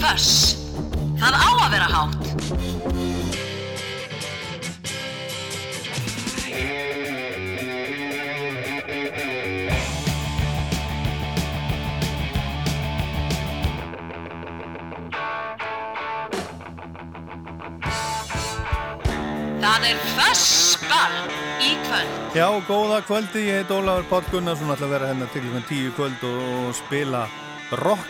föss. Það á að vera hátt. Það er föss barn í kvöld. Já, góða kvöldi. Ég heit Óláður Pátt Gunnarsson. Það ætla að vera hérna til tíu kvöld og spila rock.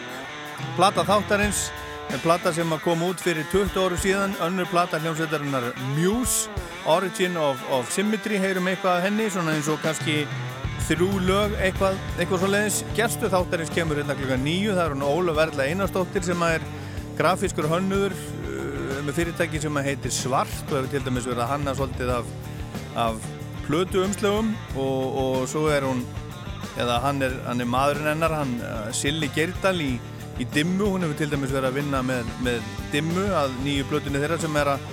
Plata þáttarins en plata sem að koma út fyrir 20 áru síðan önnur plata hljómsveitarinnar Muse Origin of, of Symmetry heyrum eitthvað henni, svona eins og kannski þrjú lög, eitthvað, eitthvað svo leiðis gerstu þáttarins kemur hérna klukkan 9 það er hún Óla Verla Einarstóttir sem er grafískur hönnuður með fyrirtæki sem heitir Svart og hefur til dæmis verið að hanna svolítið af, af plötu umslögum og, og svo er hún eða hann er, hann er maðurinn hennar hann uh, Silli Gerdal í, í Dimmu hún hefur til dæmis verið að vinna með, með Dimmu að nýju plötunni þeirra sem er að,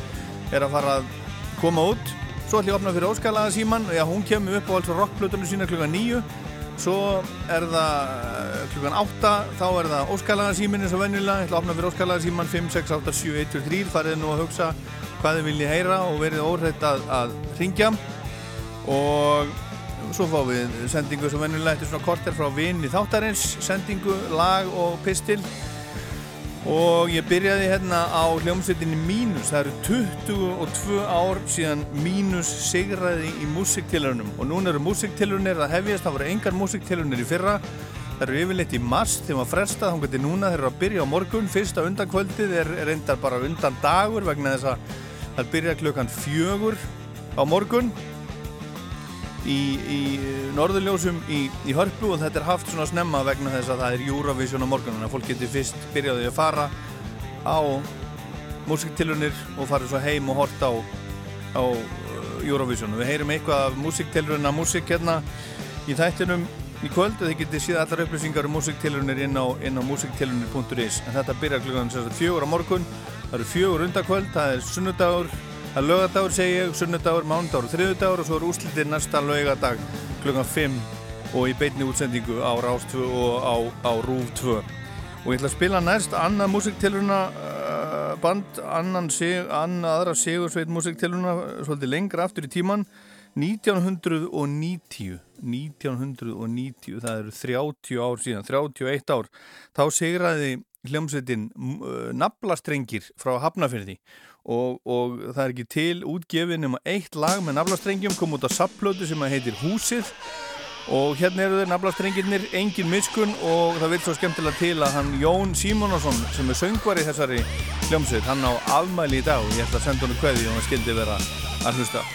er að fara að koma út svo ætlum ég að opna fyrir Óskalaga síman já hún kemur upp á alls rockplötunni sína klukka nýju Svo er það eh, klukkan 8, þá er það óskalagasímin eins og vennilega. Ég ætla að opna fyrir óskalagasíman 5, 6, 8, 7, 1, 2, 3. Farið nú að hugsa hvað þið viljið heyra og verið óhrætt að, að ringja. Og svo fáum við sendingu sem vennilega eftir svona korter frá vinn í þáttarins. Sendingu, lag og pistil. Og ég byrjaði hérna á hljómsveitinni Mínus. Það eru 22 ár síðan Mínus sigraði í músiktilunum og núna eru músiktilunir að hefjast. Það voru engar músiktilunir í fyrra. Það eru yfirleitt í mars þegar maður frestað þá getur núna. Þeir eru að byrja á morgun. Fyrsta undankvöldið er reyndar bara undan dagur vegna þess að það byrja klukkan fjögur á morgun í, í norðurljósum í, í hörpu og þetta er haft svona snemma vegna þess að það er Eurovision á morgun þannig að fólk getur fyrst byrjaði að fara á músiktilunir og fara svo heim og horta á, á uh, Eurovision. Við heyrum eitthvað af músiktilunina músik hérna í þættinum í kvöld og þið getur síðan allar upplýsingar um músiktilunir inn á, á músiktilunir.is en þetta byrjar klukkan fjögur á morgun. Það eru fjögur undakvöld, það er sunnudagur Það er lögadagur segi ég, sunnudagur, mándagur þriðudagur og svo er úslitir næsta lögadag klukkan 5 og í beitni útsendingu á Rástfu og á, á Rúf 2. Og ég ætla að spila næst annað músiktilurna uh, band, annan sig, annað aðra sigursveit músiktilurna svolítið lengra aftur í tíman 1990 1990, það eru 30 ár síðan 31 ár, þá sigraði hljómsveitin uh, naflastrengir frá Hafnafjörði og, og það er ekki til útgefin um eitt lag með naflastrengjum kom út á sapplötu sem heitir Húsið. Og hérna eru þeir naflastrengjirnir engin miskun og það vil svo skemmtilega til að hann Jón Símonasson sem er söngvar í þessari hljómsveit hann á afmæli í dag og ég ætla að senda hann hverði og hann skildi vera að hlusta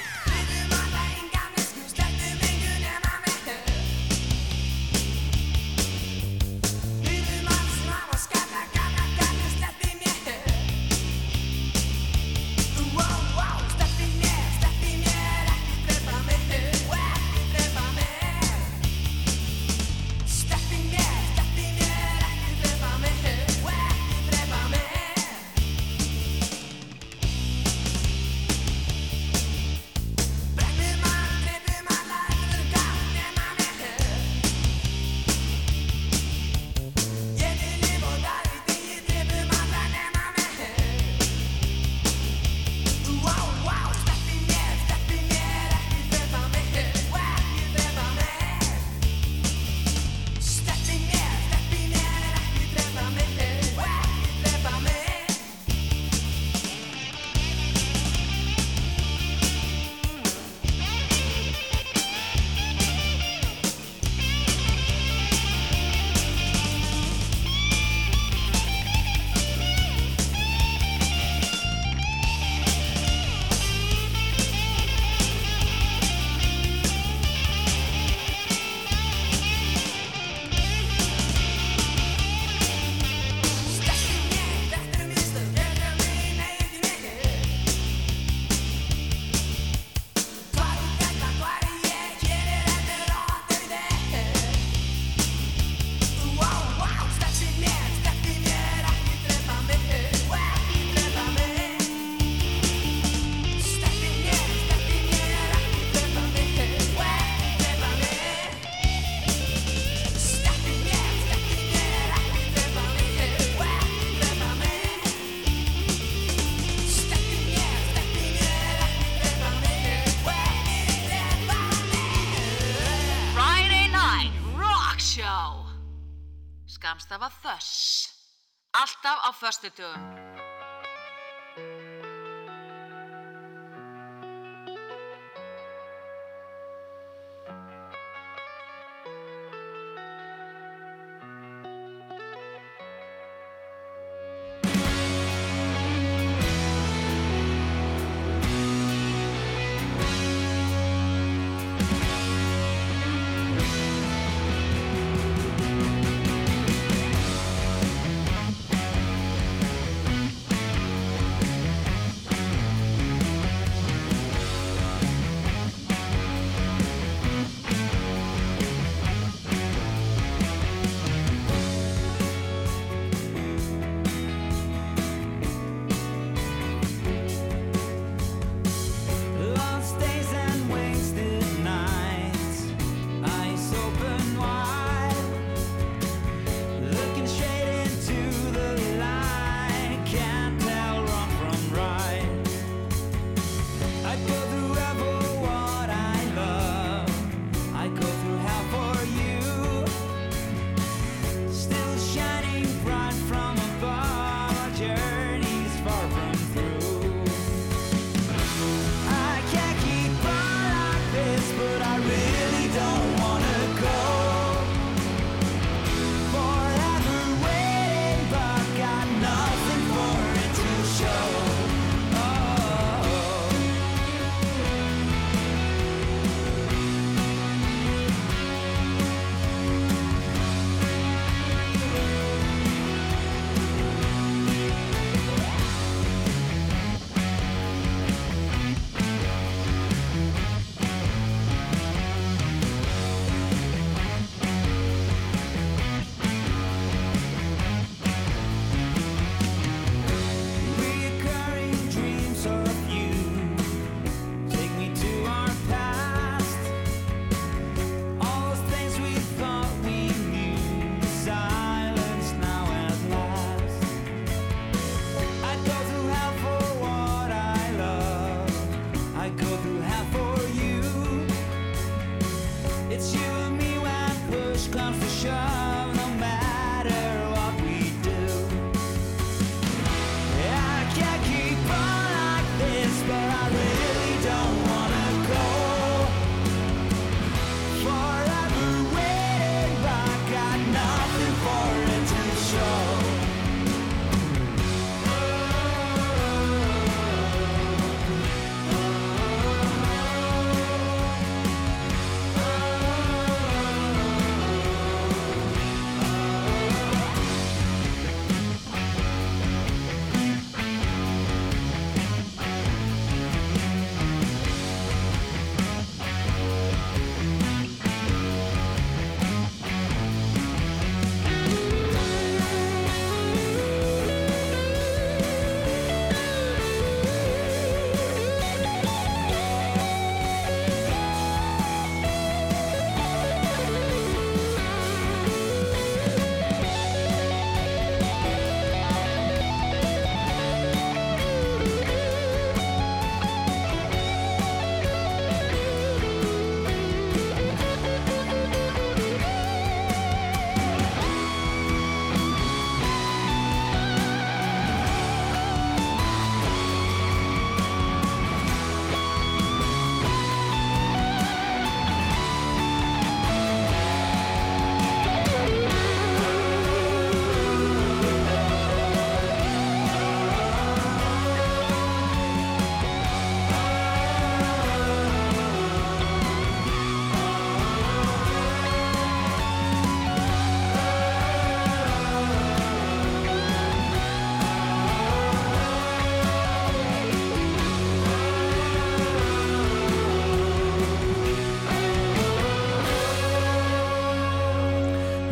başladı.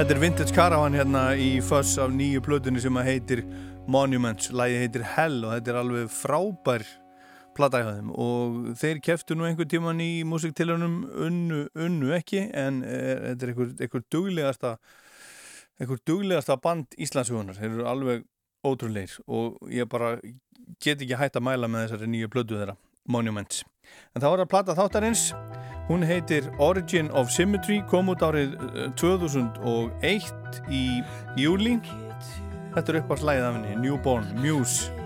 Þetta er Vintage Caravan hérna í fuss af nýju plötunni sem heitir Monuments, lægi heitir Hell og þetta er alveg frábær hæðum og þeir keftu nú einhver tíman í músiktilunum unnu, unnu ekki en er, þetta er einhver, einhver duglegasta einhver duglegasta band Íslandshugunar, þeir eru alveg ótrúleir og ég bara get ekki hægt að mæla með þessari nýju plötu þeirra Monuments. En það var að platta þáttarins Hún heitir Origin of Symmetry, kom út árið 2001 eh, í júli. Þetta er upp á slæðið af henni, Newborn, Muse.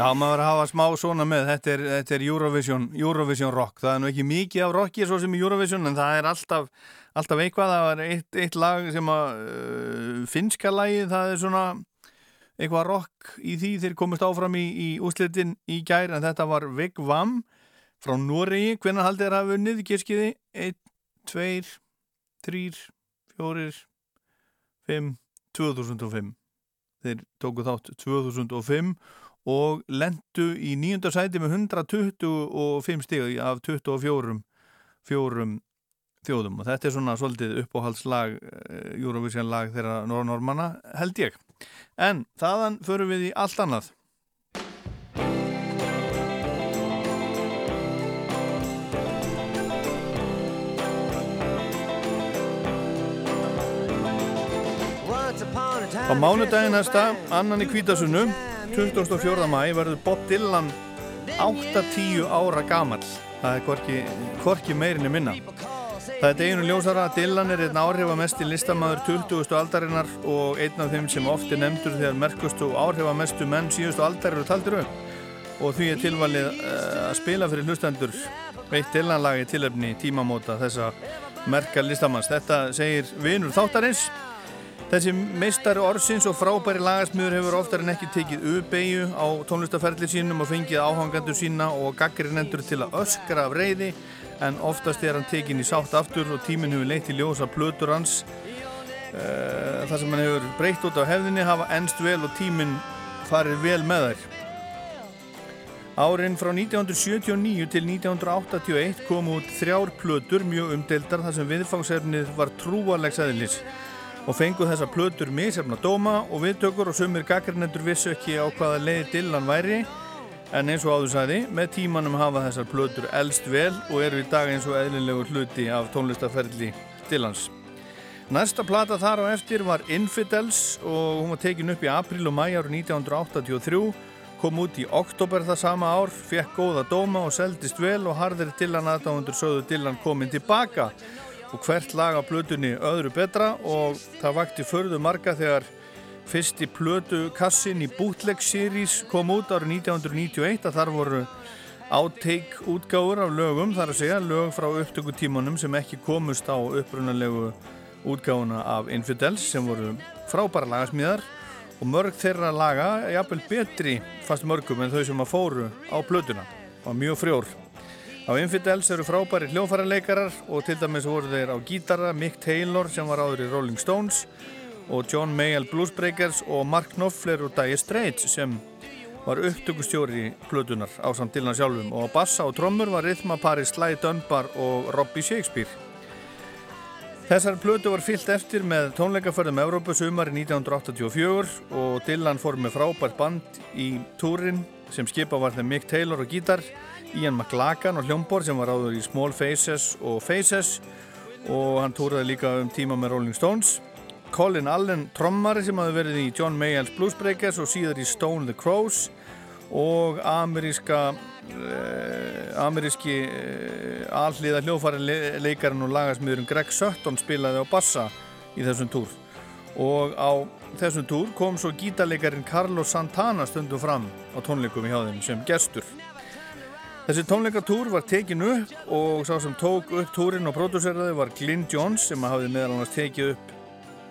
Já, maður að hafa smá svona með, þetta er, þetta er Eurovision, Eurovision rock, það er nú ekki mikið af rocki svo sem í Eurovision en það er alltaf, alltaf eitthvað, það var eitt, eitt lag sem að uh, finska lagi, það er svona eitthvað rock í því. Þeir komist áfram í, í úslitin í gær en þetta var Vigvam frá Noregi, hvernig haldið þeir hafa unnið, gískiði, 1, 2, 3, 4, 5, 2005 þeir tóku þátt 2005 og lendu í nýjunda sæti með 125 stig af 24 fjórum þjóðum. Og þetta er svona svolítið uppáhaldslag eh, Eurovision lag þeirra normanna held ég. En þaðan förum við í allt annað. Á mánudaginn næsta, annan í kvítasunnu 24. mæ verður Bob Dylan 8-10 ára gamall það er hvorki, hvorki meirinni minna það er deginu ljósara að Dylan er einn áhrifamesti listamæður 20. aldarinnar og einn af þeim sem oft er nefndur þegar merkustu og áhrifamestu menn síðustu aldar eru taldir upp og því er tilvalið uh, að spila fyrir hlustendur veitt Dylan lagi tilöfni tímamóta þessa merka listamanns þetta segir vinur þáttarins Þessi meistari orðsins og frábæri lagasmiður hefur oftar en ekki tekið U-beigju á tónlistaferli sínum og fengið áhangandur sína og gaggrinendur til að öskra af reyði en oftast er hann tekin í sátt aftur og tíminn hefur leitt í ljósa plötur hans uh, þar sem hann hefur breytt út á hefðinni hafa ennst vel og tíminn farið vel með þær. Árin frá 1979 til 1981 kom út þrjár plötur mjög umdeildar þar sem viðfangsefnið var trúarlegs eðlis og fengu þessar plötur misjafna dóma og viðtökur og sumir gaggrinendur vissu ekki á hvaða leiði Dylan væri en eins og áður sæði, með tímanum hafa þessar plötur eldst vel og eru í dag eins og eðlilegur hluti af tónlistaferli Dylans. Næsta plata þar á eftir var Infidels og hún var tekin upp í april og mæjar 1983 kom út í oktober það sama ár, fekk góða dóma og seldist vel og harðir Dylan aðdáðundur sögðu Dylan komin tilbaka og hvert lag á blötunni öðru betra og það vakti förðu marga þegar fyrsti plötu kassin í Bootleg Series kom út árið 1991 að þar voru áteik útgáður af lögum, þar að segja lög frá upptökutímanum sem ekki komust á upprunalegu útgáðuna af Infidels sem voru frábæra lagasmíðar og mörg þeirra laga er jafnvel betri fast mörgum en þau sem að fóru á blötuna og mjög frjór Á Infidels eru frábæri hljófaraleikarar og til dæmis voru þeir á gítara Mick Taylor sem var áður í Rolling Stones og John Mayall Bluesbreakers og Mark Knopfler og Dire Straits sem var upptökustjóri í plötunar á samt Dylan sjálfum og á bassa og trommur var rithmapari Sly Dunbar og Robbie Shakespeare. Þessar plötu var fyllt eftir með tónleikaförðum Európa sumari 1984 og Dylan fór með frábært band í túrin sem skipa var þeim Mick Taylor og gítar Ian McLagan og hljómbor sem var áður í Small Faces og Faces og hann túraði líka um tíma með Rolling Stones. Colin Allen trommari sem hafi verið í John Mayall's Bluesbreakers og síðar í Stone the Crows og ameríska eh, ameríski eh, alliða hljófari leikarinn og lagasmiðurinn Greg Sutton spilaði á bassa í þessum túr. Og á þessum túr kom svo gítarleikarin Carlos Santana stundum fram á tónleikum í hjá þeim sem gestur Þessi tónleikatúr var tekin upp og sá sem tók upp túrin og pródúseraði var Glyn Johns sem hafði meðal annars tekið upp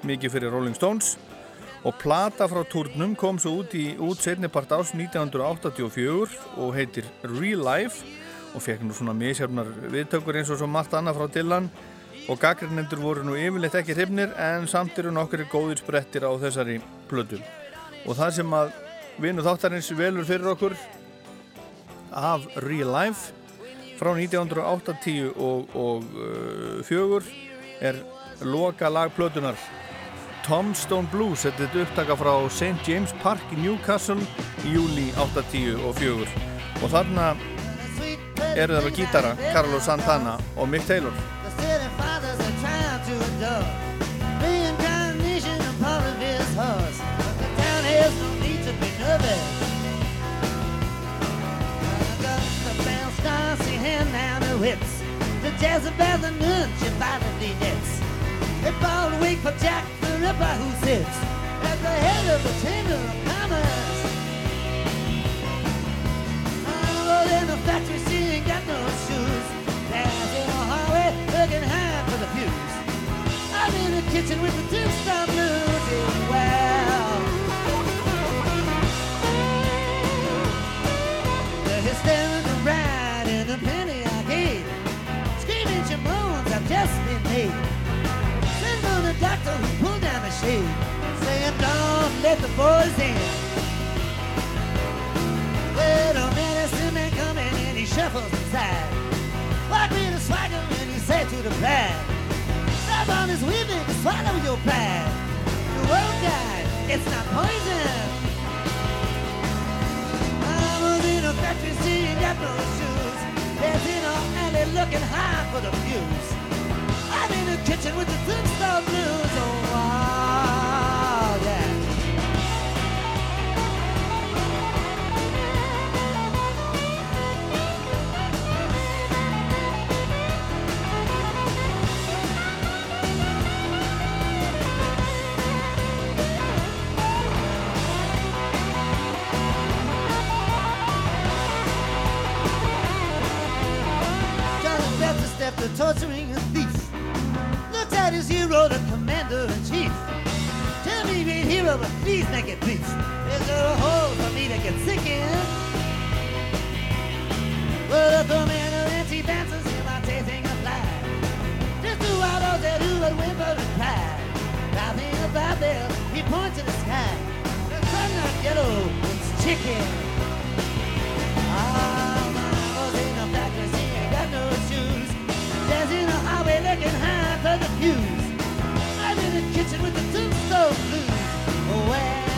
mikið fyrir Rolling Stones. Og plata frá túrnum kom svo út í út setnipart ás 1984 og heitir Real Life og fekk nú svona misjafnar viðtökur eins og svo margt annað frá Dylan. Og gaggrinnendur voru nú yfirleitt ekki hrifnir en samt eru nokkri góðir sprettir á þessari plötu. Og það sem að vinu þáttarins velur fyrir okkur af Real Life. Frá 1980 og, og uh, fjögur er loka lagplötunar Tombstone Blues þetta er upptaka frá St. James Park í Newcastle í júli 80 og fjögur. Og þarna eru það með gítara Carlos Santana og Mick Taylor. Reincarnation of Polyvis horse Starsy hand down her hips. The Jezebel and nun, she violently knits. They ball wait for Jack the Ripper who sits at the head of the Chamber of Commerce. Oh, in the factory, she ain't got no shoes. There's in a hallway looking high for the pews. I'm in the kitchen with the tombstone blues. Let the boys in. Well, the medicine man coming and he shuffles inside. Walk me the swagger and he said to the pride. Stop on his weaving, swallow your pride. The world guy, it's not poison. I was in a factory, seeing got no shoes. There's in a alley looking high for the views. I'm in the kitchen with the tombstone blues. Oh, wow, hero, but please make it. There's a hole for me to get sick in. Well, the commander-in-chief answers him by tasting a fly. Just two outlaws that do what whimper and cry. Laughing about there, he points to the sky. The sun not yellow, it's chicken. Ah, my was in a factory, she ain't got no shoes. There's in highway looking high for the fuse. I'm in the kitchen with the brain away.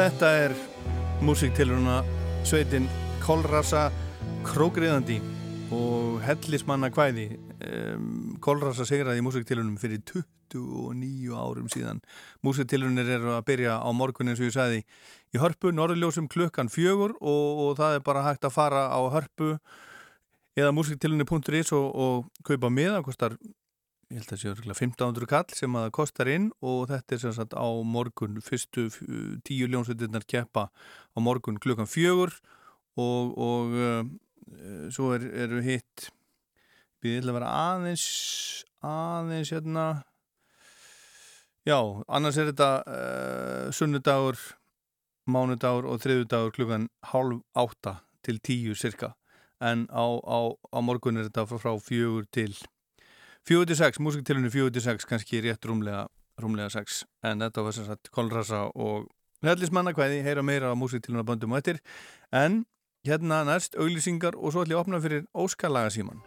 Þetta er músiktiluruna sveitin Kolrasa Krókriðandi og hellismanna kvæði um, Kolrasa sigraði í músiktilunum fyrir 29 árum síðan. Músiktilunir eru að byrja á morgun eins og ég sagði í hörpu, norðljósum klukkan fjögur og, og það er bara hægt að fara á hörpu eða músiktilunni.is og, og kaupa miða, kostar ég held að það séu örugglega 1500 kall sem að kostar inn og þetta er sem sagt á morgun fyrstu tíu ljónsveitirnar keppa á morgun klukkan fjögur og, og uh, svo er, eru hitt við ætla að vera aðeins aðeins hérna já, annars er þetta uh, sunnudagur mánudagur og þriðudagur klukkan hálf átta til tíu cirka en á, á, á morgun er þetta frá fjögur til fjögur til sex, músiktilunni fjögur til sex kannski rétt rúmlega, rúmlega sex. En þetta var sem sagt Kolrasa og Hellismanna hvaði, heyra meira á músiktilunna böndum og eftir. En hérna næst auglýsingar og svo ætlum ég að opna fyrir Óskalaga síman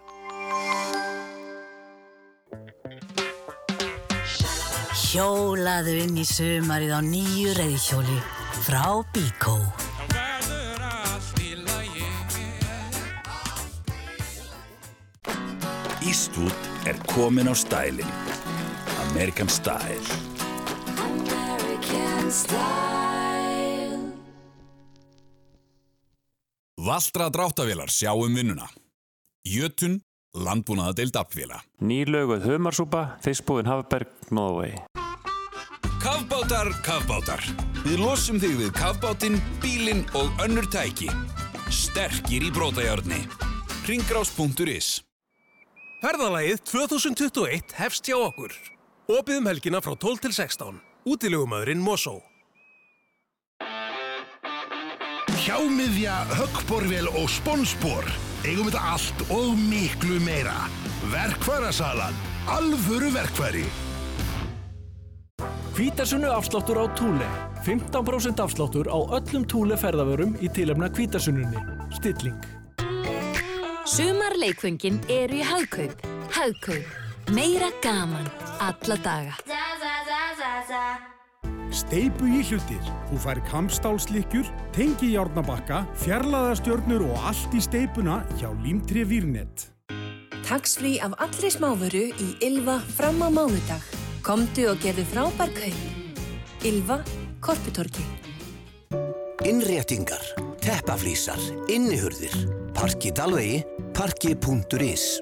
Hjólaðu inn í sumarið á nýju reyðhjóli frá Bíkó. Eastwood er komin á stælinn. American Style. American style. Valtra dráttavélar sjá um vinnuna. Jötun, landbúnaða deild afvéla. Nýlauguð humarsúpa, fiskbúðin Hafberg, Norway. Kafbátar, kafbátar. Við losum þig við kafbátinn, bílinn og önnur tæki. Sterkir í brótajárni. Ringrás.is Ferðalagið 2021 hefst hjá okkur. Opið um helgina frá 12 til 16. Útilegumæðurinn Mosó. Hjámiðja, höggborvél og sponsbor. Eigum þetta allt og miklu meira. Verkfærasalan. Alvöru verkfæri. Hvítasunnu afsláttur á Túle. 15% afsláttur á öllum Túle ferðavörum í tilefna Hvítasunnunni. Stilling. Sumar leikföngin eru í Hagkaup. Hagkaup. Meira gaman. Alla daga. Steipu í hlutir. Þú fær kampstálslikkjur, tengi járnabakka, fjarlæðastjörnur og allt í steipuna hjá Límtri Vírnet. Taxfrí af allri smávöru í Ylva fram á mánudag. Komdu og gerðu frábær kaup. Ylva, Korputorki. Innréttingar, teppaflísar, innihurðir, parki dalvegi, parki.is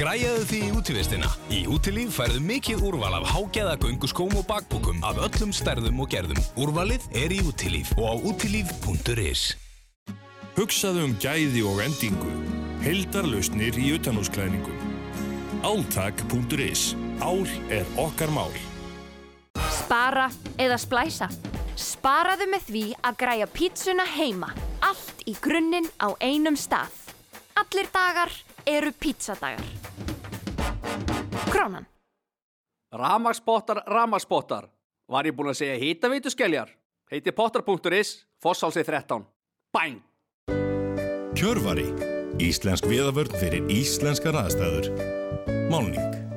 Græjaðu því í útivistina. Í útilíf færðu mikið úrval af hágæða gönguskóm og bakbúkum af öllum stærðum og gerðum. Úrvalið er í útilíf og á útilíf.is. Hugsaðu um gæði og endingu. Heldarlausnir í utanúsklæðningum. Áltak.is. Ál er okkar mál. Spara eða splæsa. Sparaðu með því að græja pítsuna heima. Allt í grunninn á einum stað. Allir dagar eru pítsadagar. Krónan. Ramagsbottar, ramagsbottar. Var ég búinn að segja hýtaveitu skelljar? Heiti potter.is, Fossálsi 13. Bæn! Kjörvari. Íslensk viðavörn fyrir íslenskar aðstæður. Málning.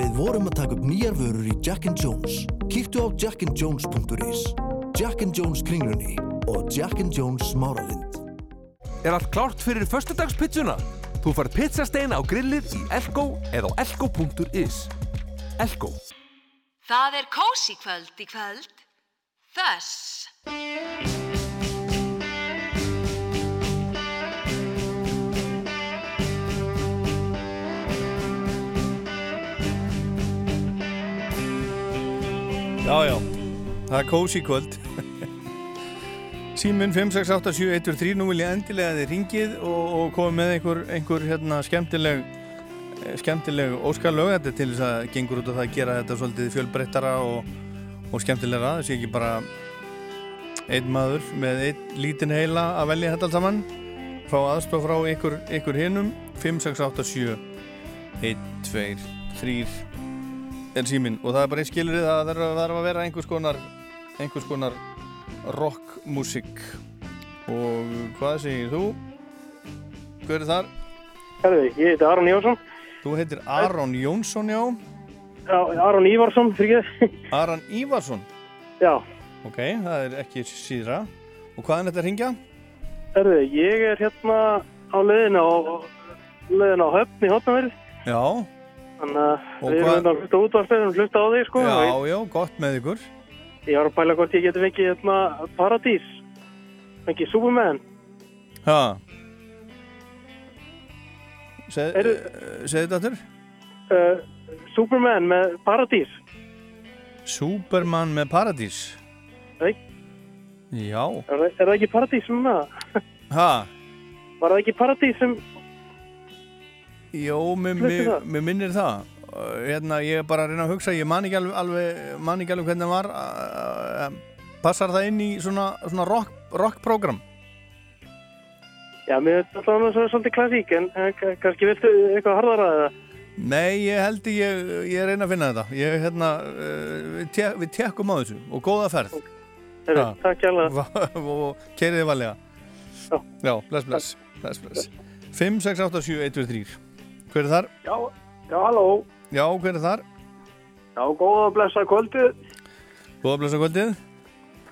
Við vorum að taka upp nýjar vörur í Jack and Jones. Kíktu á jackandjones.is Jack and Jones kringlunni og Jack and Jones smáralind. Er allt klárt fyrir föstudagspizzuna? Þú fær pizzasteina á grillið í Elko eða á elko.is. Elko. Það er kósi kvöld í kvöld. Þess. Já, já, það er kósi kvöld. Síminn 5687103 nú vil ég endilega þið ringið og, og komið með einhver, einhver hérna, skemmtileg eh, skemmtileg óskarlög þetta til þess að gengur út á það að gera þetta svolítið fjölbreyttara og, og skemmtilegra. Það sé ekki bara einn maður með einn lítinn heila að velja þetta allt saman. Fá aðstof frá ykkur, ykkur hinnum 5687 1, 2, 3 er síminn og það er bara einn skilrið að það þarf að vera einhvers konar einhvers konar rockmusik og hvað segir þú? Hver er þar? Herðu, ég heiti Aron Jónsson. Þú heitir Aron Jónsson, já Já, Aron Ívarsson, fyrir ekki. Aron Ívarsson? Já. Ok, það er ekki síðra og hvaðan þetta ringja? Herðu, ég er hérna á leiðinu á, leiðinu á höfn í hotnaverið. Já, Þannig að við erum að hlusta útvarpið og hlusta á því, sko. já, já, gott með ykkur. Ég var að pæla hvort ég geti fengið hérna Paradís. Fengið Superman. Ha. Segð þetta aftur? Uh, Superman með Paradís. Superman með paradís. Nei. Já. Er, er það ekki Paradís sem það? Ha. Var það ekki Paradís sem... Jó, mér, mér, það? mér minnir það. Hérna, ég er bara að reyna að hugsa, ég man ekki alveg, alveg, man ekki alveg hvernig það var. Uh, passar það inn í svona, svona rock, rock-program? Já, mér er alltaf svo svolítið klassík, en en ka- kannski viltu eitthvað harðara eða? Nei, ég held ég, ég er að reyna að finna þetta. Ég, hérna, uh, við, te við tekkum á þessu og góða ferð. Heyrðu, Ha. takk hjálpa. og keiriði valega. Já. Já, bless, bless, bless, bless. 5, 6, 8, 7, 1, 2, 3. Hver er þar? Já, já, halló. Já, hver er þar? Já, góða að blessa kvöldið. Góða blessa kvöldið.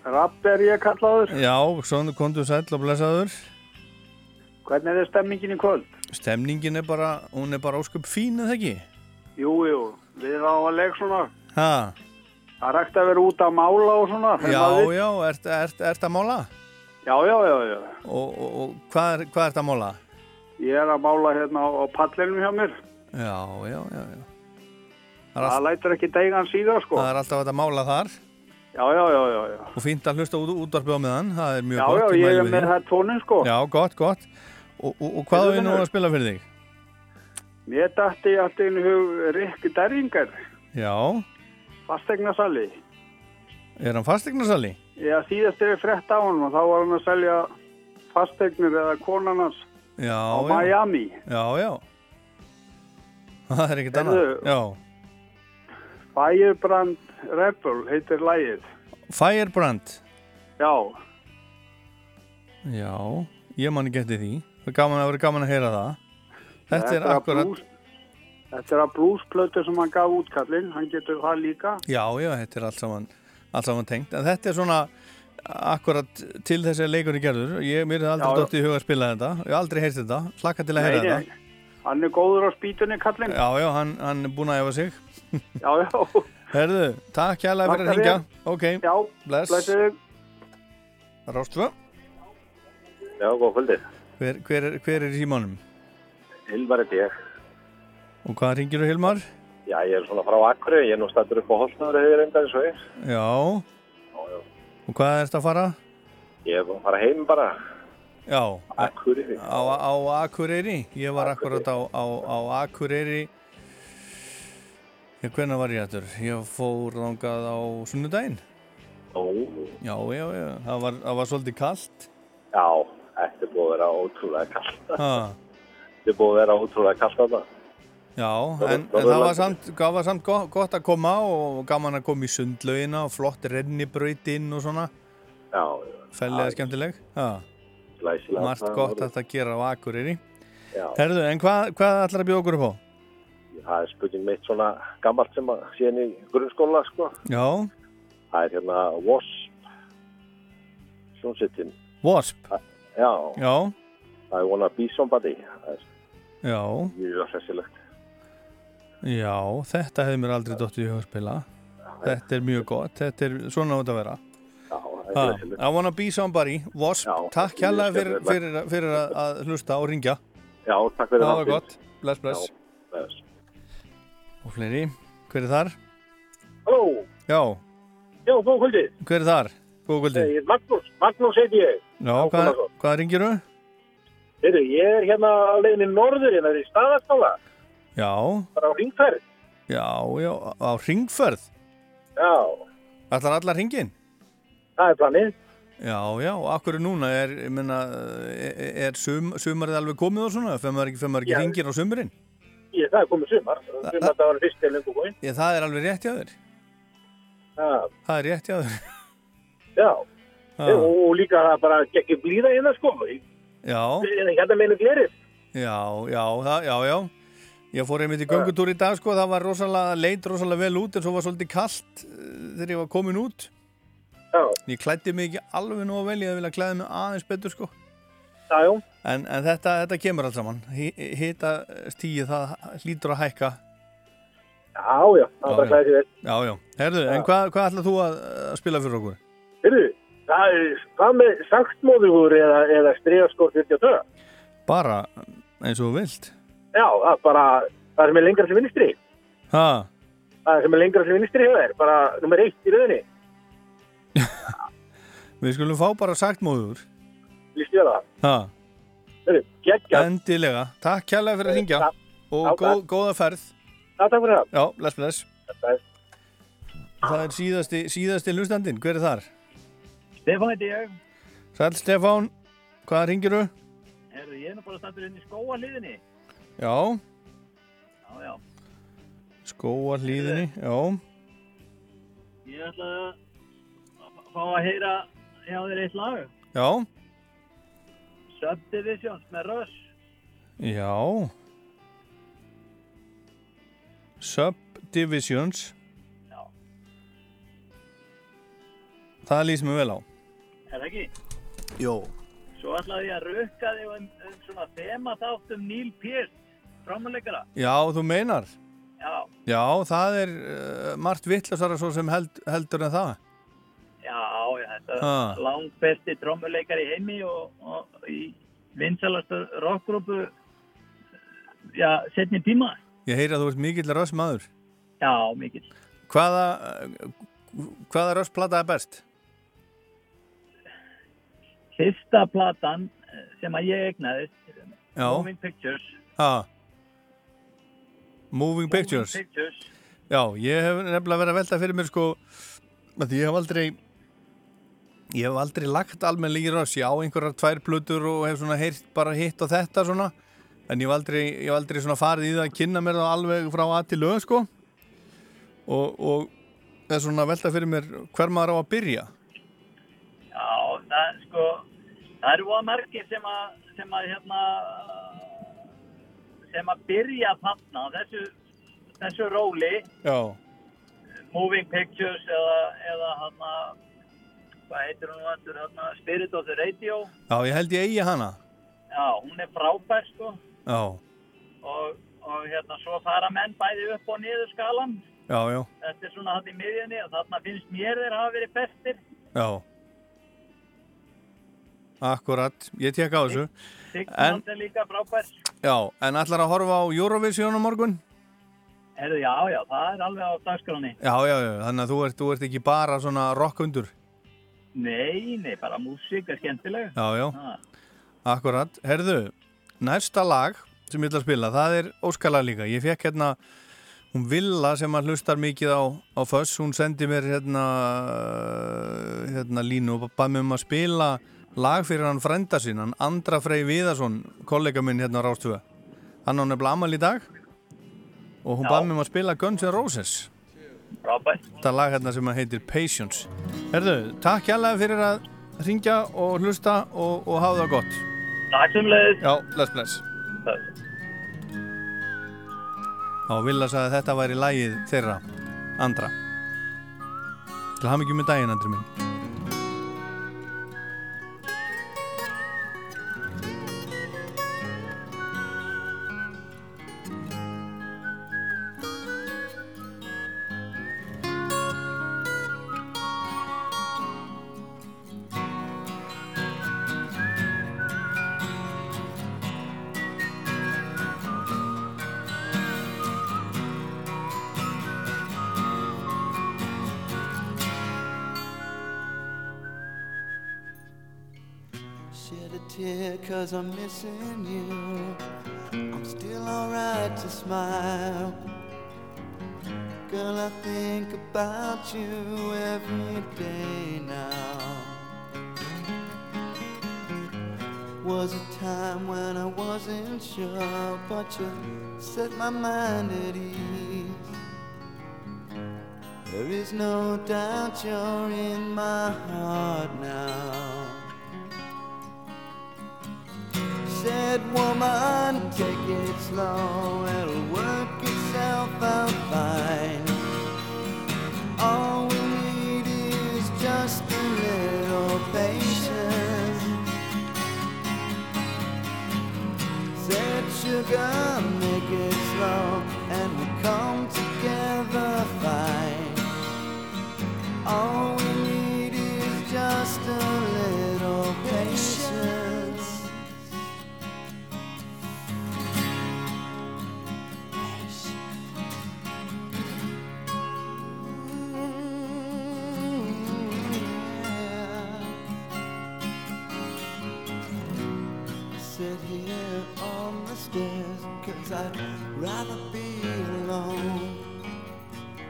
Rapp er ég kallaður. Já, svona kontu sæll og blessaður. Hvernig er stemningin í kvöld? Stemningin er bara, hún er bara ósköp fín, eða ekki? Jú, jú, við erum á að leik svona. Ha, Það er ekkert að vera út að mála og svona. já, já, ert, ert, ert að mála? Já, já, já, já. Og, og, og hvað, er, hvað ert að mála? Ég er að mála hérna á, á pallinum hjá mér. Já, já, já, já. Það er, Það lætur ekki deigan síða, sko. það er alltaf að mála þar Já, já, já, já, já. og fínt að hlusta út, útvarpið á meðan, það er mjög Já, gott. já, ég ég er með það tónin, sko. Já, gott, gott. Og, og, og hvað er nú að spila fyrir þig? Mér dætti alltaf inn í hug Rick Derringer, Já, fastegnasali. er hann fastegnasali? Ég síðast er frétt á hann og þá var hann að selja fastegnir eða konarnas Já, á já. Miami. Já, já. Það er ekkert annað. Firebrand Rebel heitir lægið. Firebrand. Já, Já, ég man ekki eftir því. Það er gaman að vera gaman að heyra það. Þetta er að akkurat... Þetta er að bluesplötu sem hann gaf útkallinn, hann getur það líka. Já, já, þetta er allt saman, allt saman tengt. En þetta er svona akkurat til þess að leikunni gerður. Ég, mér er aldrei dótt í huga að spila þetta. Ég hef aldrei heyrst þetta. Hlakka til að heyra þetta. hann er góður á spýtunni kallinn. Já, já, hann, hann er búinn að efa sig. Já, já. Herðu, takk kærlega fyrir að þér. Ok, Já, bless. blessiðu. Rástfö. Já, góð kvöldið. Hver, hver, er- hver er í símanum? Hilmar er ég. Og hvað ringir þú Hilmar? Já, ég er svona frá Akkurri, ég er nú stættur upp á ég. Já. Og hvað ert að fara? Ég er að fara heim bara. Já. Akureyri. Á, á Akureyri. Ég var akkurat á, á, á Akureyri. Já, hvernig var ég eftir? Ég fór þangað á sunnudaginn. Ó. Já, já, já. Það var, það var svolítið kallt. Já, þetta búið að vera ótrúlega kallt. Þetta búið að vera ótrúlega kallt þarna. Já, Það- en, það en það var samt, það var samt gott, gott að koma og gaman að koma í sundlaugina og flott rennibraut inn og svona. Já, Fellega skemmtileg. Margt Það gott að það gera á Akureyri. Já. Herðu, en hvað, hvað ætlar að bjóða okkur upp á? Það er spurning mitt svona gammalt sem að síðan í grunnskóla, sko. Já, Það er hérna Wasp. Sjónsittin. Wasp. Já. Já. I wanna be somebody. Það er mjög hressilegt. Já, þetta hefði mér aldrei dottið í huga að spila. Þetta er mjög gott, þetta er svona átt að vera. Já, það er. I wanna be somebody, Wasp, takk mjög hérlega fyrir, fyrir, fyrir að, að hlusta og ringja. Já, takk fyrir það. var þáttinn. gott, bless, bless. Já, bless. Og fleiri, hver er þar? Halló, Já, já, góð kvöldið. hver er þar? Góð kvöldi. Ég er Magnús, Magnús heiti ég. Já, hvað, hvað ringir þú? Ég er hérna á leiðinni norður hérna í staðarskála, Já, bara á ringferð. já, já, á ringferð. Já, Ætlar allar ringin? það er planið. Já, já, og akkur er núna, er, ég menna, er, er sum, sumarið alveg komið og svona? Fem maður ekki, ekki ringir á sumurinn? Ég, það er komið sumar, sumar það var fyrst til lengur góin. Já, það er alveg rétt hjá þér. Já, Það er rétt hjá þér. já. Já. Og, líka það bara gekk blíða hérna sko. Já, Hérna meinu glerið. já, já, já, já. Ég fór einmitt í göngutúr í dag, sko, það var rosalega, leit rosalega vel út en svo var svolítið kallt eh, þegar ég var komin út. Já. Ég klæddi mig ekki alveg nú vel, ég viljað klæða mig aðeins betur, sko. Já, já. En, en þetta, þetta kemur alls saman. Hita stíið það hlýtur að hækka. Já, já, það er bara klæðið vel. Já, já. Herðu, en hvað, hvað ætlað þú að, að spila fyrir okkur? Heyrðu, það er, hvað með sagtmóðugur eða, eða stregaskór 42? Bara eins og vilt. Já, það er bara, það sem er lengra sem vinstri. Ha? Það sem er lengra sem vinstri hjá þér, bara nummer eitt í rauninni. Við skulum fá bara sagt móður. Lýst ég það? Geggja. Endilega. Takk kjærlega fyrir að ringja. Og góð, góða ferð. Já, takk fyrir það. Já, bless, bless. Bless. Það er síðasti, síðasti hlustandinn. Hver er þar? Stefán heiti ég. Sæl Stefán, hvað ringir þú? Ég er nú bara standur inn í skóa hliðinni. Já, Já, já. skóa hlýðinni, já. Ég ætla að fá að heyra hjá þér eitt lag. Já, Subdivisions með Rush. já. Subdivisions. Já. Það lýst mér vel á. Er það ekki? Jó. Svo ætlaði ég að rukka þig um, um svona þema þátt um Neil Peart, frámuleikara. Já, þú meinar. Já, Já, það er uh, margt vittlasara svo sem held, heldur en það. já, já, þetta Ha. er langt besti trommuleikari í heimi og, og í vinsalastu rockgrúpu, já, setni tíma. Ég heyri að þú ert mikill rössmaður. Já, mikill. Hvaða, hvaða rössplata er best? Fyrsta platan eh, sem að ég egnaðist, Já. Moving Pictures, Ha. Moving Pictures. Pictures, Já, ég hef nefnilega verið að velta fyrir mér sko að ég hef aldrei ég hef aldrei lagt almennilega í röss ég á einhverjar tvær plötur og hef svona heyrt bara hitt og þetta svona en ég hef aldrei, ég hef aldrei svona farið í það að kynna mér það alveg frá að til lög sko. Og, og það er svona að velta fyrir mér hver maður á að byrja. Já, það, sko, það eru að margir sem að, sem að, hérna, sem að byrja þarna á þessu, þessu róli, Já, Moving Pictures eða, eða hérna, hvað heitir hún vantur, Spirit of the Radio. já ég held ég eigi hana Já, hún er frábær, sko, Já, og, og hérna, svo fara menn bæði upp og niður skalan. já, já, Þetta er svona hann í miðjunni og þarna finnst mér þeir hafa verið bestir. já Akkurat, ég tek á þessu Months er líka frábær. Já, en ætlar að horfa á Eurovision á morgun? Herðu, já, já, það er alveg á dagskráni. Já, já, já, þannig að þú ert, þú ert ekki bara svona rockundur. Nei, nei, bara músík er skemmtileg. Já, já, Ha. akkurat. Herðu, næsta lag sem ég ætla að spila, það er Óskalag líka. Ég fekk hérna, hún Villa sem að hlustar mikið á, á Föss, hún sendi mér hérna, hérna línu og bæði mig um að spila lag fyrir hann frenda sín, hann Andra Frey Viðarsson, kollega minn hérna á Rástvöða. Hann á nefnilega amal í dag og hún bæði mig um að spila Guns N' Roses. Frábært. Þetta lag hérna sem heitir Patience. Herðu, takk hjálpa fyrir að ringja og hlusta og, og hafa það gott. Takk sem leiðis. Já, bless, bless. Þá Villa sagði að þetta væri lagið þeirra, andra. Til hafa mikið með daginn, andri minn. About you every day now. Was a time when I wasn't sure, but you set my mind at ease. There is no doubt you're in my heart now. Said woman, take it slow, it'll work itself out fine. All we need is just a little patience. Sugar, make it slow, and we'll come together fine. All we need is just a cause I'd rather be alone.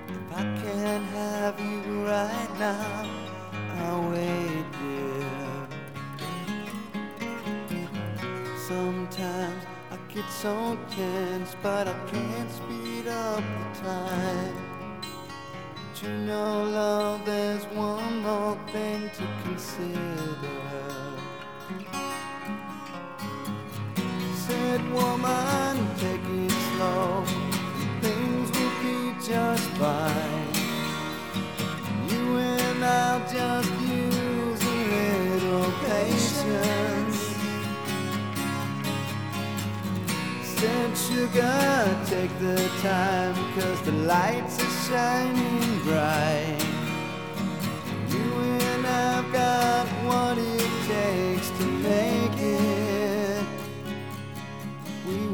If I can't have you right now, I'll wait, dear. Sometimes I get so tense, but I can't speed up the time. But you know, love, there's one more thing to consider. Said woman, take it slow. Things will be just fine. You and I'll just use a little patience. Said sugar, take the time, cause the lights are shining bright. You and I've got what it takes to make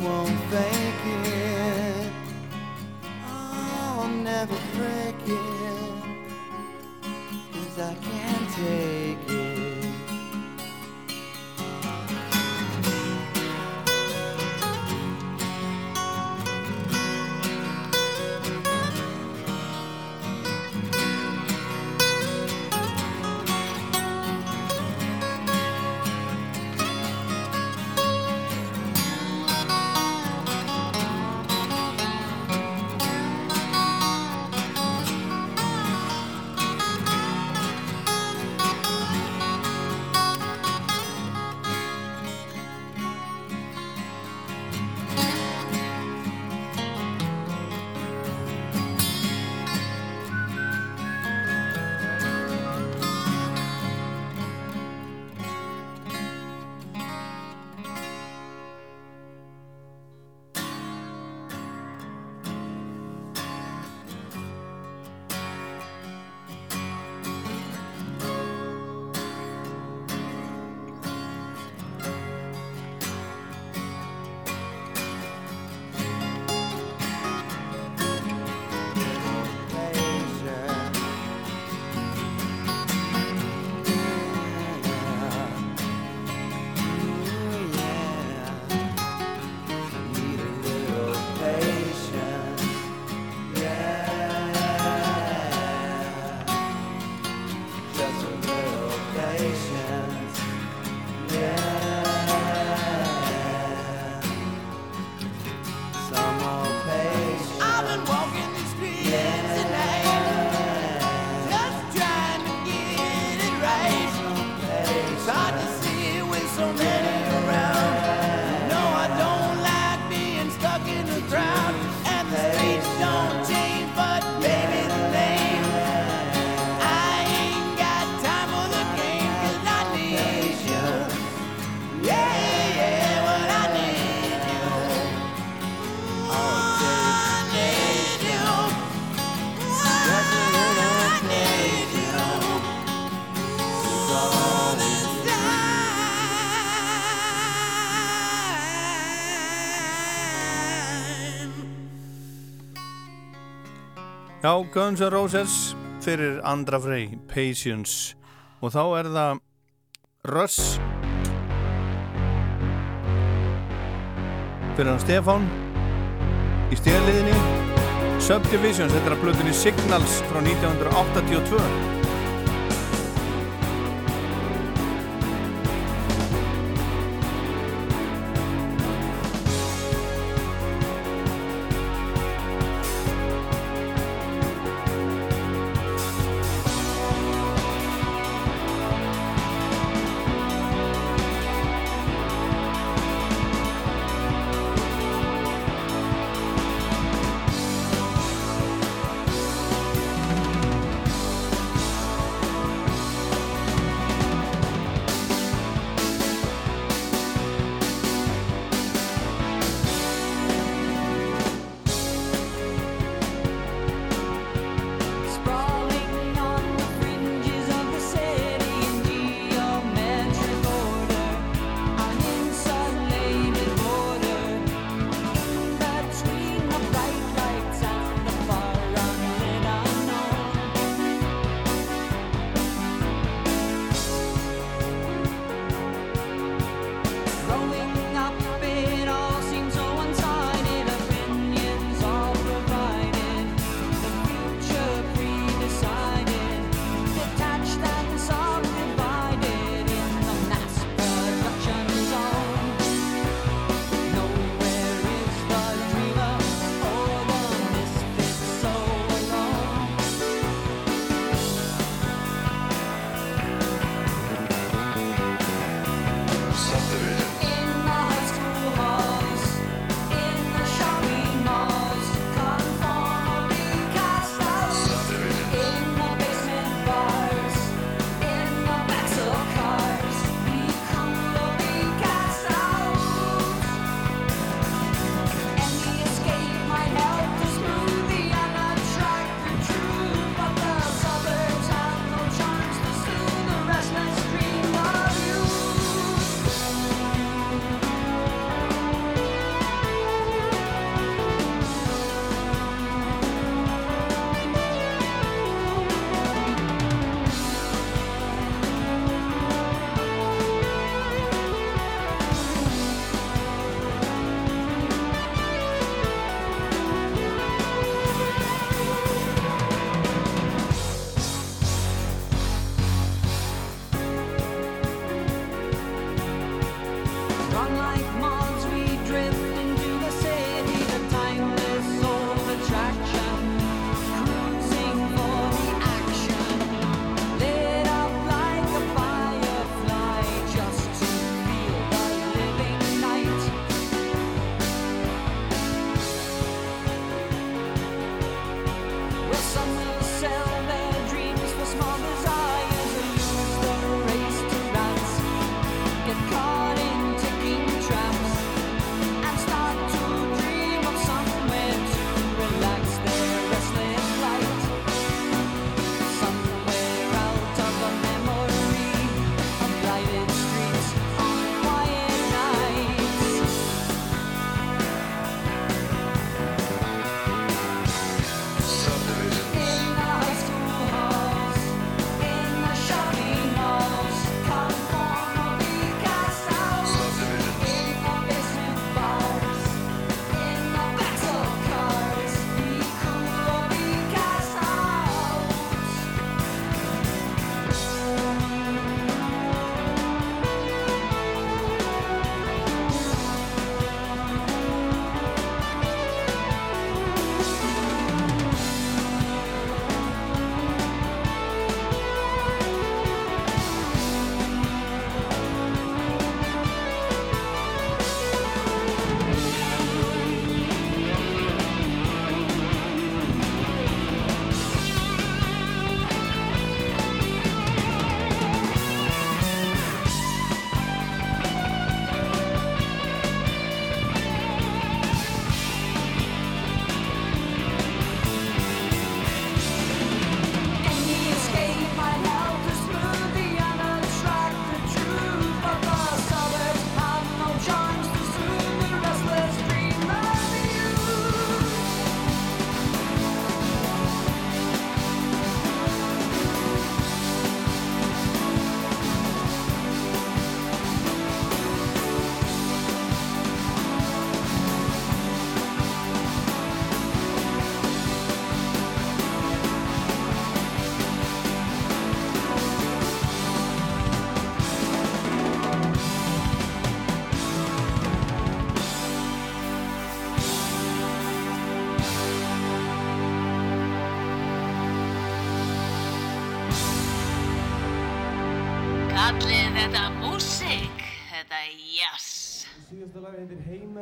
won't fake it. Oh, I'll never break it. Cause I can't take Já, Guns N' Roses fyrir Andra Frey, Patience. Og þá er það Russ. Fyrir hann Stefán. Í stíðaliðinni Subdivisions, þetta er að blöðunni Signals frá 1982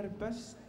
er best.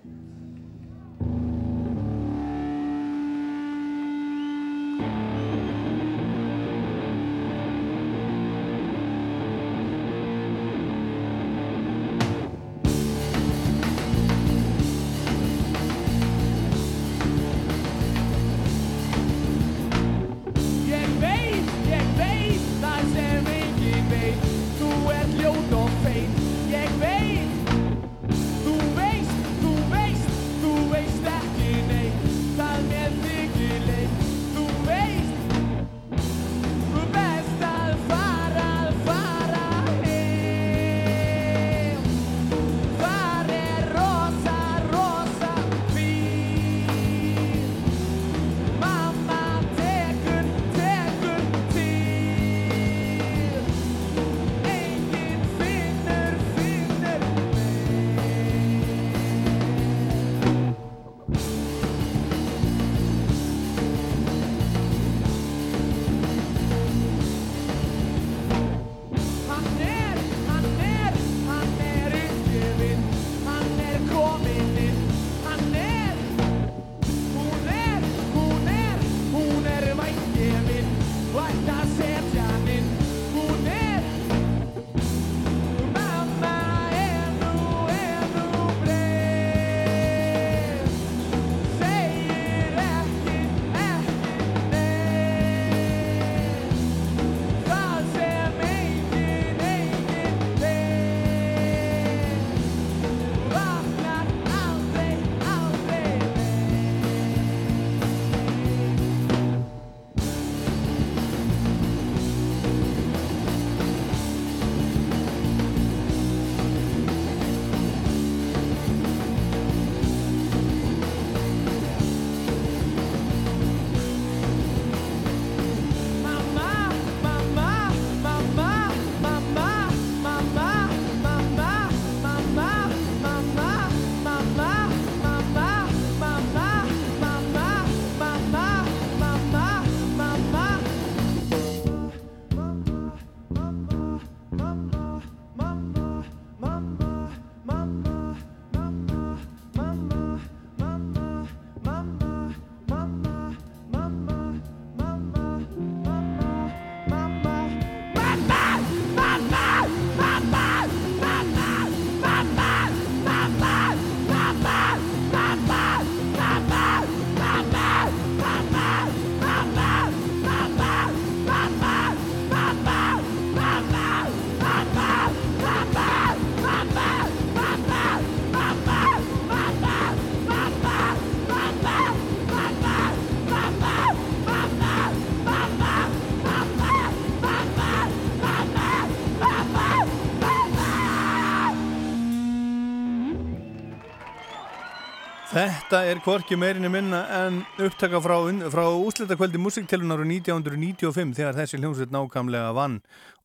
Þetta er hvorki meirinni minna en upptaka frá, frá úslitakvöldi musiktelunar 1995 þegar þessi hljómsveit nákvæmlega vann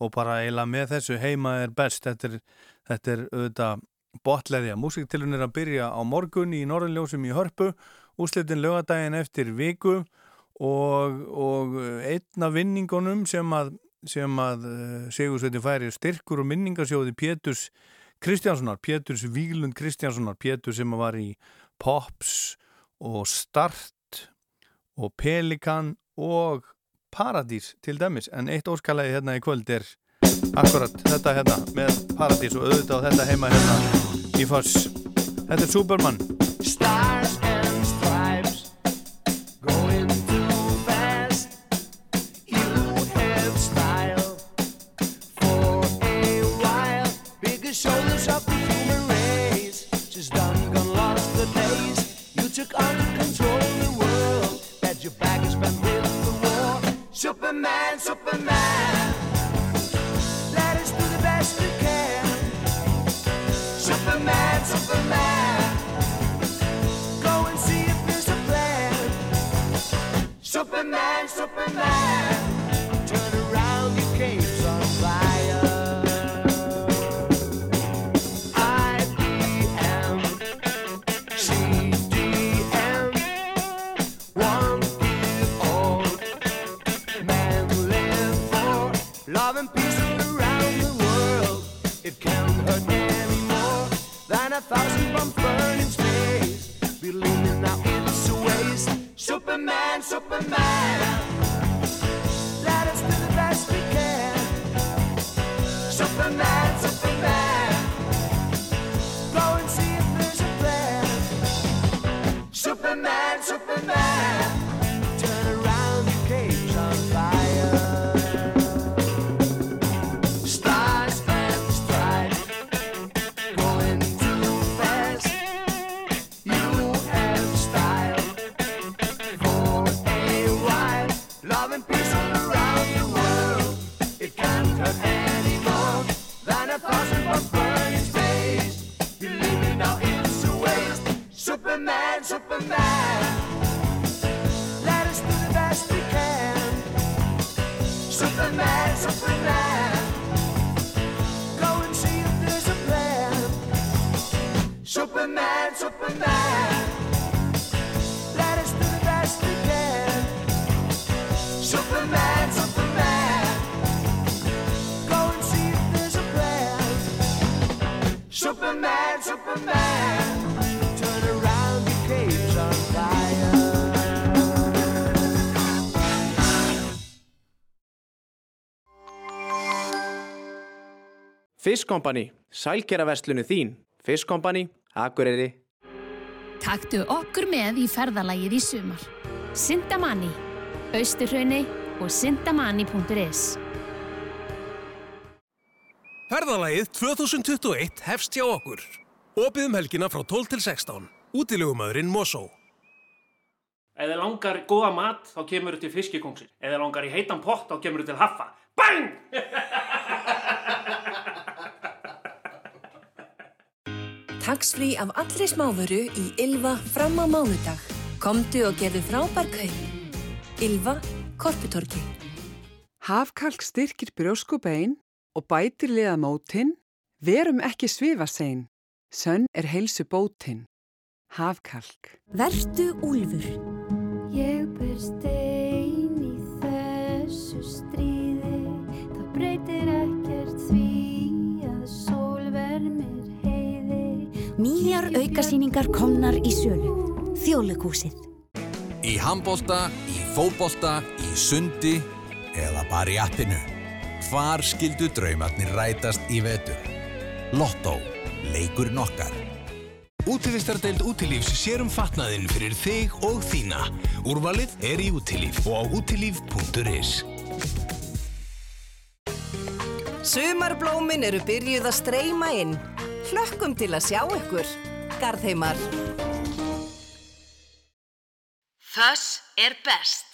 og bara eiginlega með þessu heima er best. Þetta er, þetta er auðvitað botleðja. Musiktelun er að byrja á morgun í Norðanljósum í Hörpu, úslitin lögadaginn eftir viku og, og einna vinningunum sem að, að uh, Sigursveitin færi styrkur og minningasjóði Péturs Kristjánssonar, Péturs Víglund Kristjánssonar, Pétur sem var í Pops og Start og Pelikan og Paradís til dæmis en eitt óskalagi hérna í kvöld er akkurat þetta hérna með Paradís og auðvitað þetta heima hérna í Foss Þetta er Superman Stars and stripes going too fast. You have style for a while. Bigger shoulders up the human race. Just done You took under control the world. That your back is with the war. Superman, Superman. Let us do the best we can. Superman, Superman. Go and see if there's a plan. Superman, Superman. Thousand burned in space. Believing now it's a waste. Superman, Superman. Let us do the best we can. Superman, Superman. Go and see if there's a plan. Superman, Superman. Superman, go and see if there's a plan. Superman, Superman, let us do the best we can. Superman, Superman, go and see if there's a plan. Superman, Superman. Fiskkompani, sælkeraverslunu þín. Fiskkompani, Akureyri. Taktu okkur með í ferðalagið í sumar. Sindamanni, Austurhraunni og sindamanni.is Ferðalagið 2021 hefst hjá okkur. Opið um helgina frá 12 til 16. Útilegumæðurinn Mosó. Ef þið langar góða mat, þá kemur þið til fiskikóngsins. Ef þið langar í heitan pott, þá kemur þið til haffa. BANG! Taxfrí af allri smávöru í Ylva fram á mánudag. Komdu og gerðu frábær kaup. Ylva, Korputorki. Hafkalk styrkir brjóskubein og bætir liða mótin. Verum ekki svifasein. Sönn er heilsu bótin. Hafkalk. Vertu úlfur. Ég ber stein í þessu stríði. Það breytir ekkert Nýjar aukasýningar komnar í sölu. Þjóðleikúsið. Í handbolta, í fótbolta, í sundi eða bara í appinu. Hvar skildu draumarnir rætast í vetur? Lotto. Leikurinn okkar. Útivistardeild Útilífs sér um fatnaðinn fyrir þig og þína. Úrvalið er í Útilíf og á útilíf.is. Sumarblómin eru byrjuð að streyma inn. Hlökkum til að sjá ykkur. Garðheimar. Þess er best.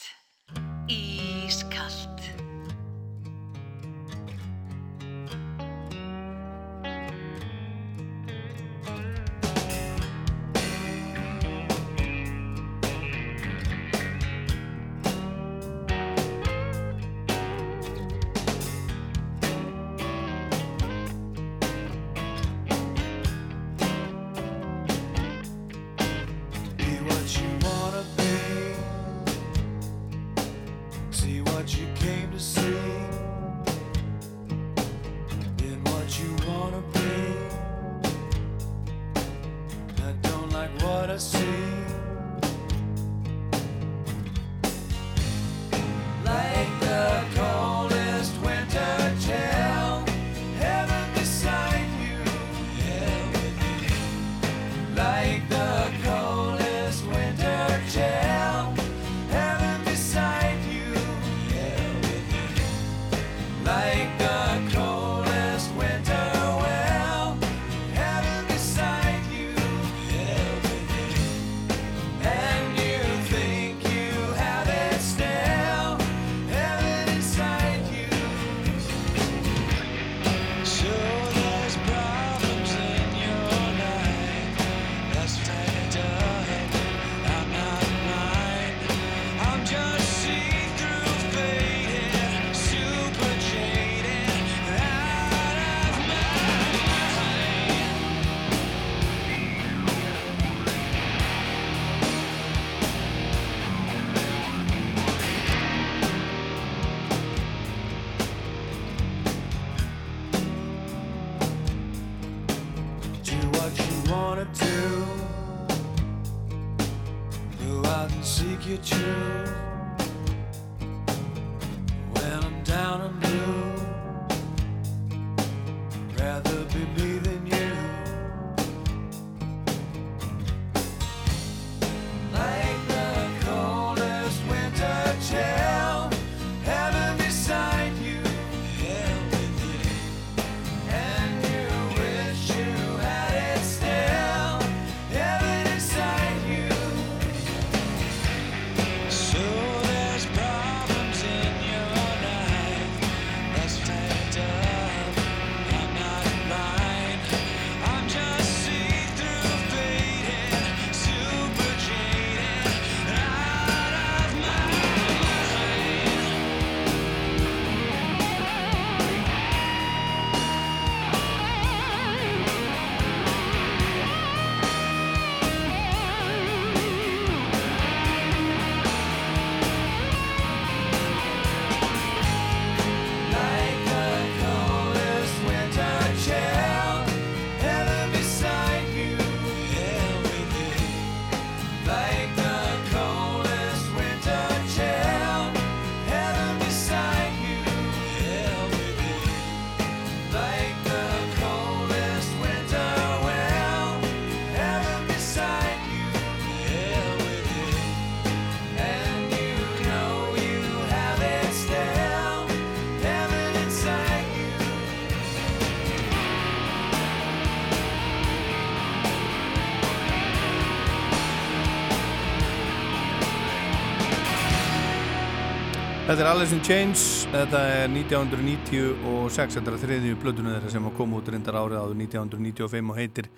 Þetta er Alice in Chains, þetta er 1996, þetta er þriðju plötunu þeirra sem að koma út reyndar árið áður 1995 og heitir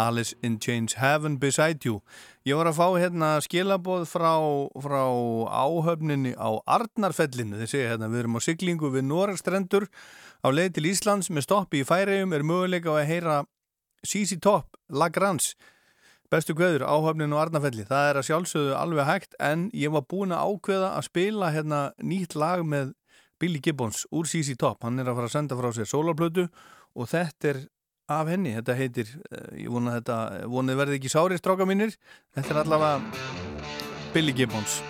Alice in Chains Heaven Beside You. Ég var að fá hérna skilaboð frá, frá áhöfninni á Arnarfellinu, þeir segja hérna við erum á siglingu við Noregstrendur á leið til Íslands með stoppi í færiðum er möguleika að heyra CC Top, Lagrange Bestu kveður, áhöfnin og Arnafelli. Það er að sjálfsögðu alveg hægt en ég var búin að ákveða að spila hérna nýtt lag með Billy Gibbons úr CC Top. Hann er að fara að senda frá sér sólarplötu og þetta er af henni. Þetta heitir, eh, ég vona þetta, vonið verði ekki sári stráka mínir. Þetta er allavega Billy Gibbons.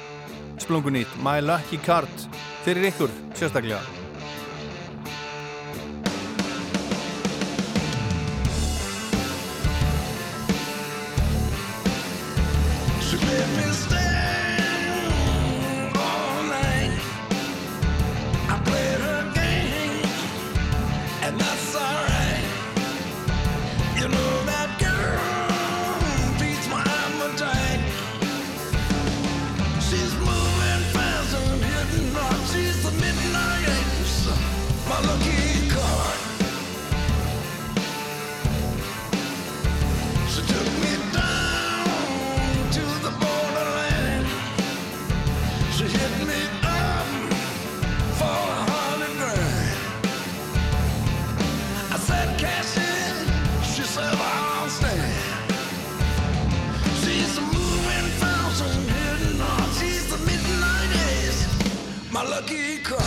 Splungu nýtt, My Lucky Card fyrir ykkur sérstaklega. My lucky card.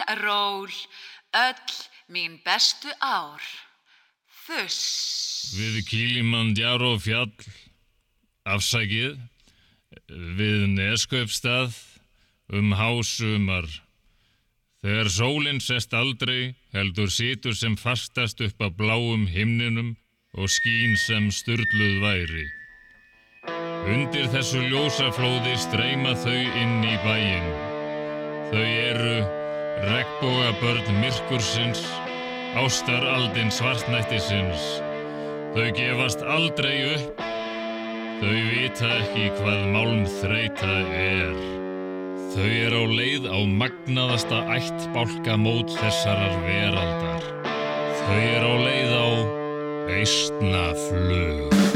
Rock'n'roll, öll mín bestu ár. Fuss. Við Kílimandjáró fjall, afsækið, við Neskaupstað, um hásumar. Þegar sólinn sest aldrei, heldur situr sem fastast upp að bláum himninum og skín sem sturluð væri. Undir þessu ljósaflóði streyma þau inn í bæinn. Þau eru regnbógabörn myrkursins, ástaraldin svartnættisins. Þau gefast aldrei upp, þau vita ekki hvað málm þreita er. Þau eru á leið á magnaðasta ættbálka mót þessarar veraldar. Þau eru á leið á eistnaflug.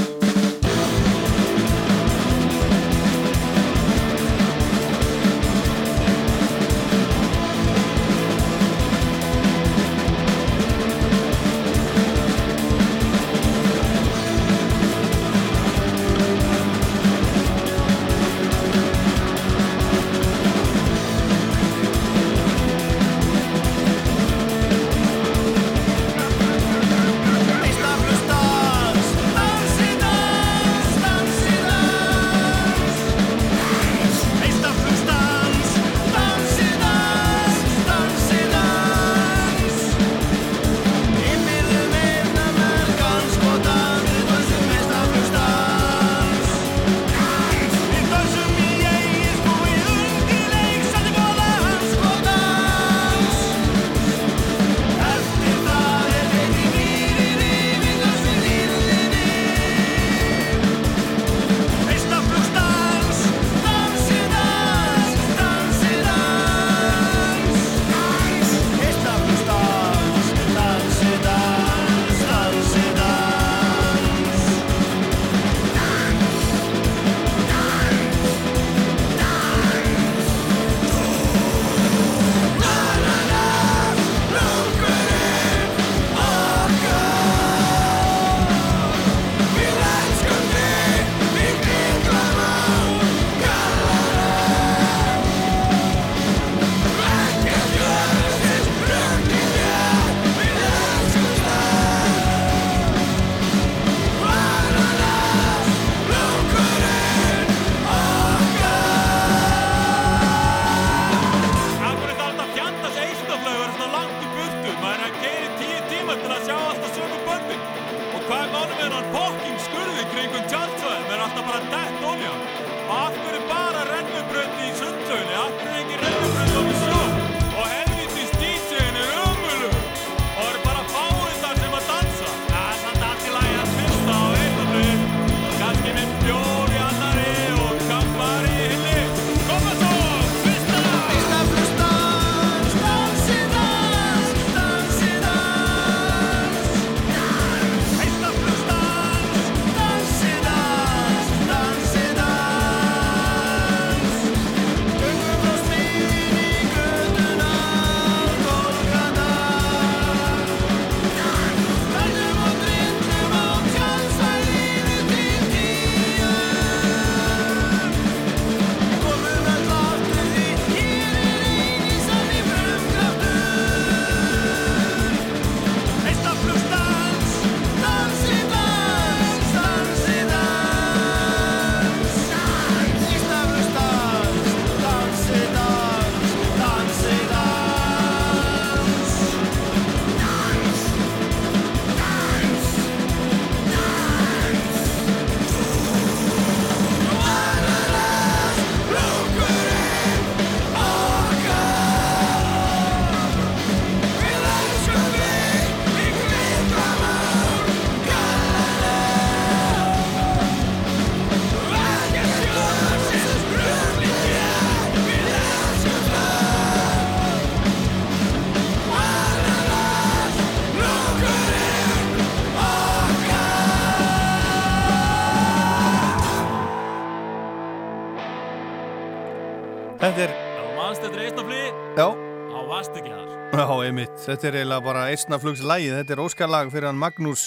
Þetta er eiginlega bara Eistnaflugslægið, þetta er óskarlag fyrir hann Magnús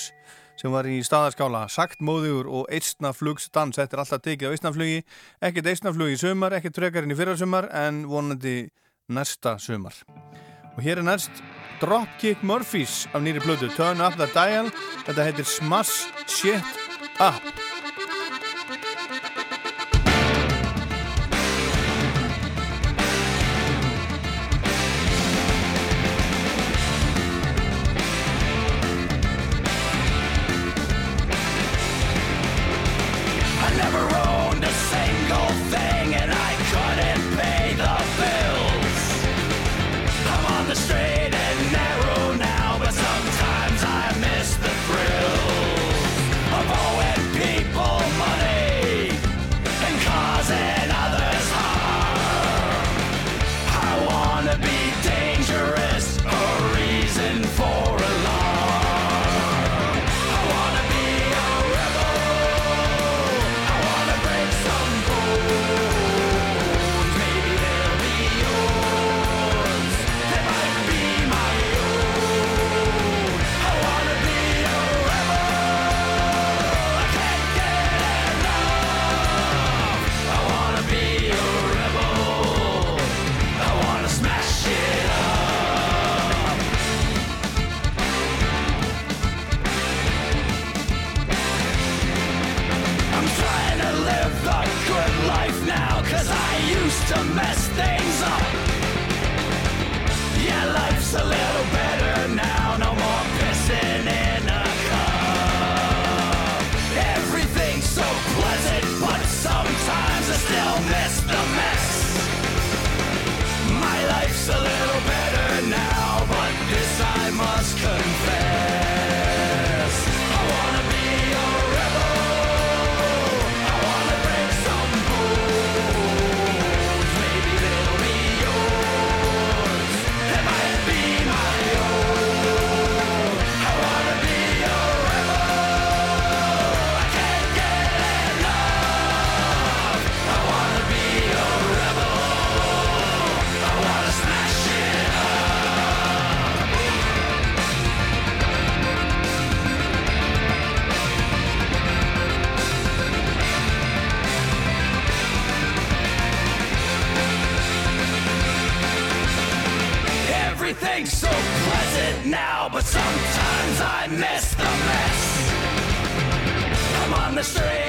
sem var í staðarskála Saktmóður og Eistnaflugsdans, þetta er alltaf tekið á Eistnaflugi, ekkert Eistnaflugi í sömar, ekkert frekarinn í fyrrasömar en vonandi næsta sömar. Og hér er næst Dropkick Murphys af nýri plötu Turn Up The Dial, þetta heitir Smash Shit Up. to mess things up. Yeah, life's a little. But sometimes I miss the mess. I'm on the street.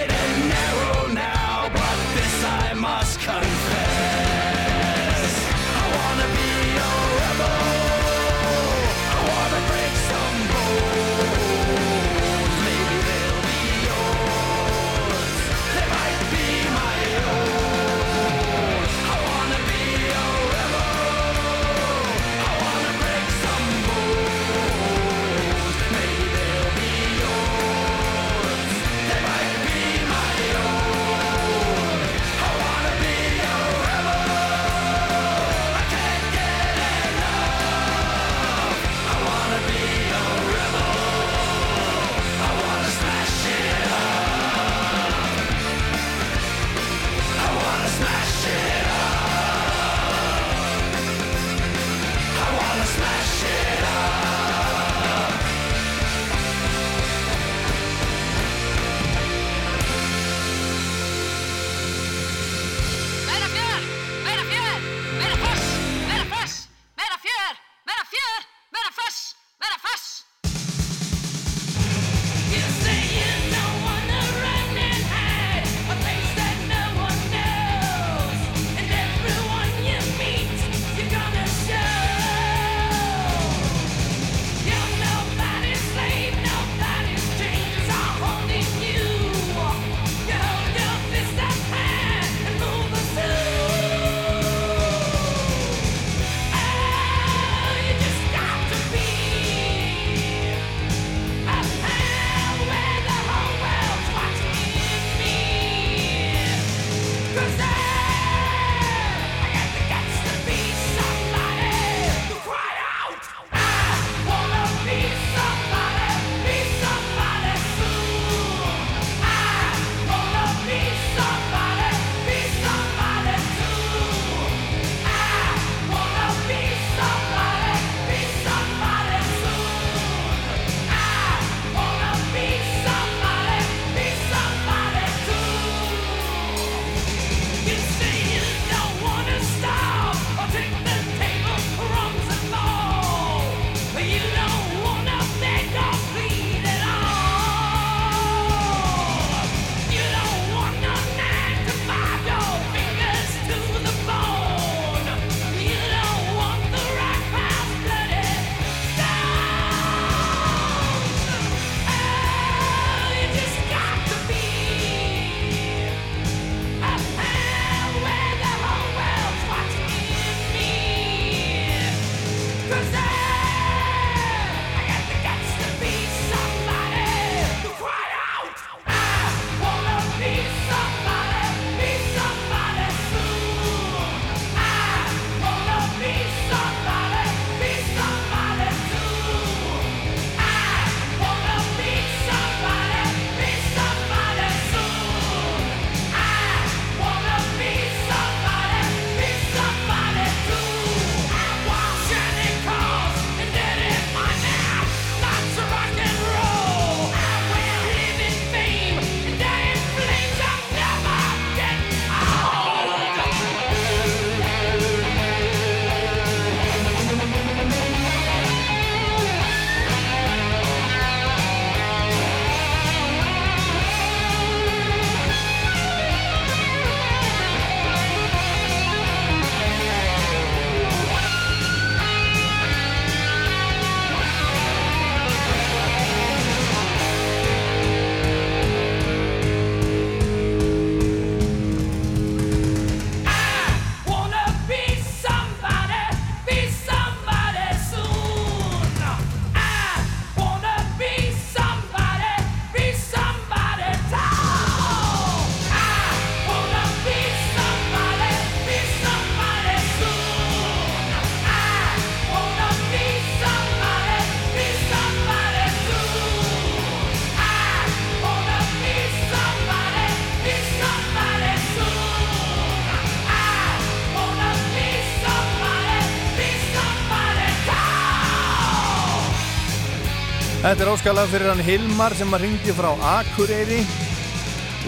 Er óskalag fyrir hann Hilmar sem að ringdi frá Akureyri.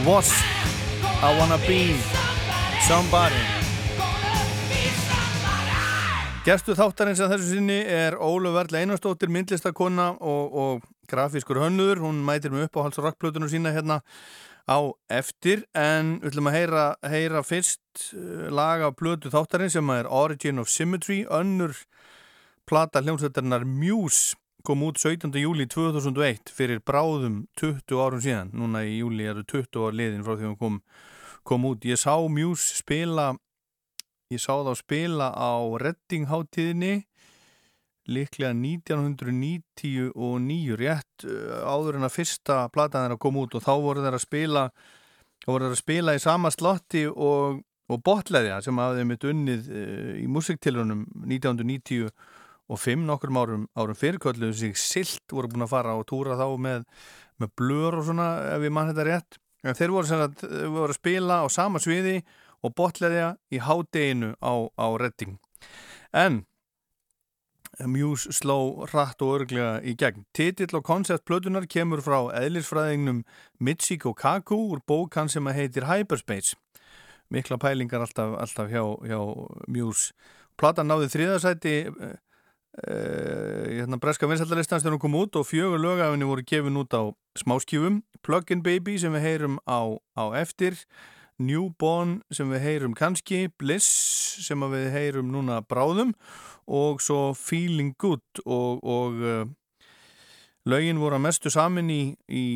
Was I Wanna Be Somebody. Gestu þáttarins að þessu sinni er Ólu Verla Einarstóttir, myndlistakonna og, og grafískur hönnuður. Hún mætir mig upp á hals og rakkplötunum sína hérna á eftir. En við ætlum að heyra, heyra fyrst uh, lag af plötu þáttarins sem er Origin of Symmetry, önnur plata hljómsveitarinnar Muse kom út 17. júli 2001 fyrir bráðum 20 árum síðan. Núna í júli eru 20 ár liðin frá því hún kom, kom út. Ég sá Muse spila Ég sá þá spila á Reddingháttíðinni líklega 1999 rétt uh, áður en að fyrsta plataðin að koma út og þá voru þeir að spila voru þeir að spila í sama slotti og, og botleðja sem hafði mitt unnið uh, í musiktilunum 1990 og fimm nokkur árum, árum fyrirkvöldu sig silt voru búin að fara og túra þá með, með blur og svona ef ég mann þetta rétt en þeir voru, að, voru að spila á sama sviði og botleðja í hádeginu á, á redding. En Muse sló hratt og örglega í gegn. Titill og konceptplötunar kemur frá eðlisfræðingnum Michiko Kaku úr bók hann sem heitir Hyperspace. Mikla pælingar alltaf, alltaf hjá, hjá Muse. Platan náði þriðarsæti uh, hérna breska vinsætlarlistanstjónum kom út og fjögur lögafinni voru gefin út á smáskjúfum. Plug-in Baby sem við heyrum á, á eftir. Newborn sem við heyrum kannski, Bliss sem við heyrum núna bráðum. Og svo Feeling Good og, og uh, lögin voru að mestu samin í, í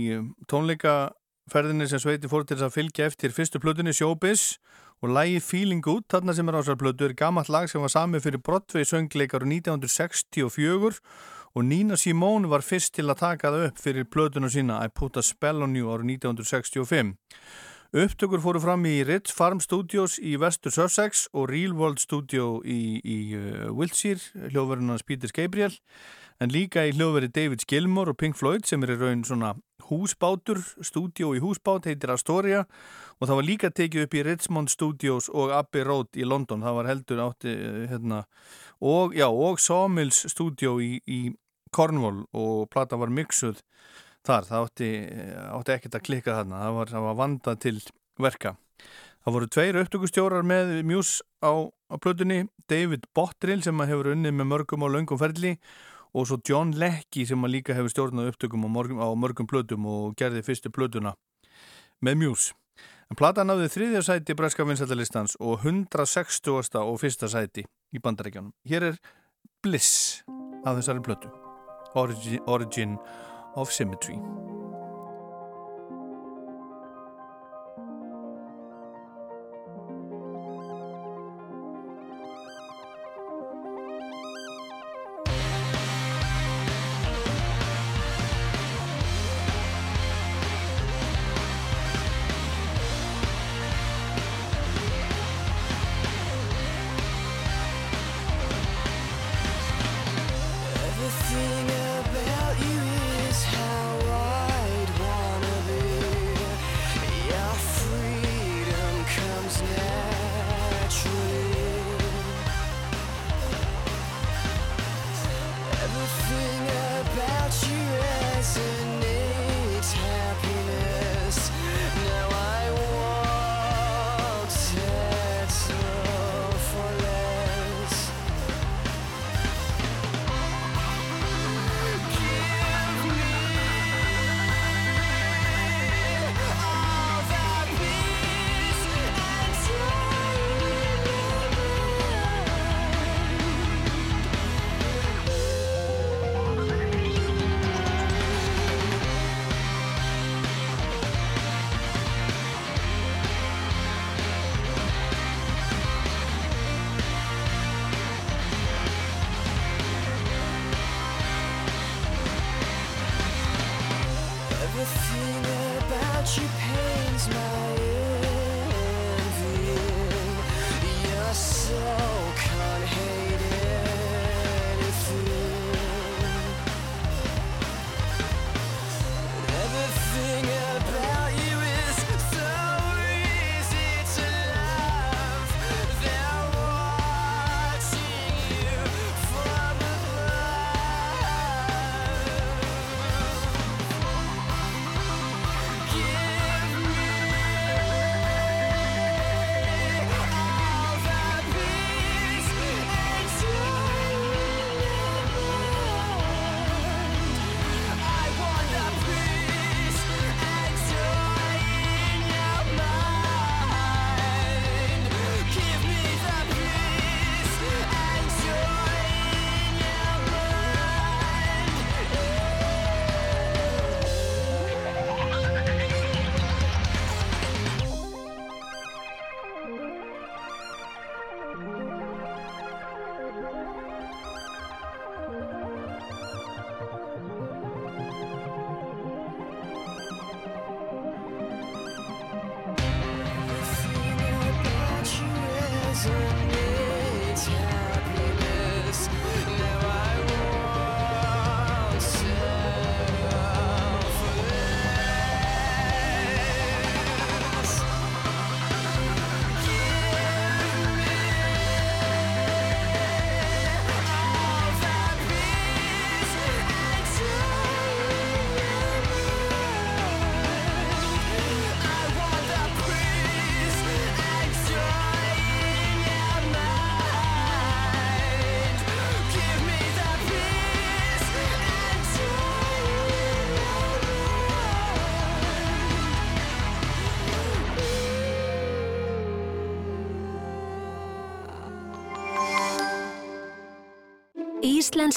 tónleikaferðinni sem Sveiti fór til að fylgja eftir fyrstu plötunni Showbiz. og lægi Feeling Good, þarna sem er ásar plötu er gammalt lag sem var samið fyrir Broadway söngleikar 1964 og Nina Simone var fyrst til að taka það upp fyrir plötuna sína I Put a Spell on You árið 1965 Upptökur fóru fram í Ritz Farm Studios í Vestur Sussex og Real World Studio í, í uh, Wiltshire, hljóðverðunans Peter Gabriel, en líka í hljóðverði David Gilmore og Pink Floyd sem er í raun svona húsbátur, stúdjó í húsbát, heitir Astoria. Og það var líka tekið upp í Richmond Studios og Abbey Road í London, það var heldur átti hérna, og, já, og Sawmills Studio í, í Cornwall og plata var mixuð þar, það átti, átti ekkert að klikka þarna, það var, það var vandað til verka. Það voru tveir upptökustjórar með Muse á, á plötunni, David Bottrill sem hefur unnið með mörgum og löngum ferli. og svo John Leckie sem líka hefur stjórnað upptökum á mörgum, á mörgum plötum og gerði fyrstu plötuna með Muse. En platan náði þriðja sæti í Breska vinsættalistans og 160. og fyrsta sæti í bandarækjanum. Hér er Bliss af þessari plötu, Origin, Origin of symmetry. About you resonates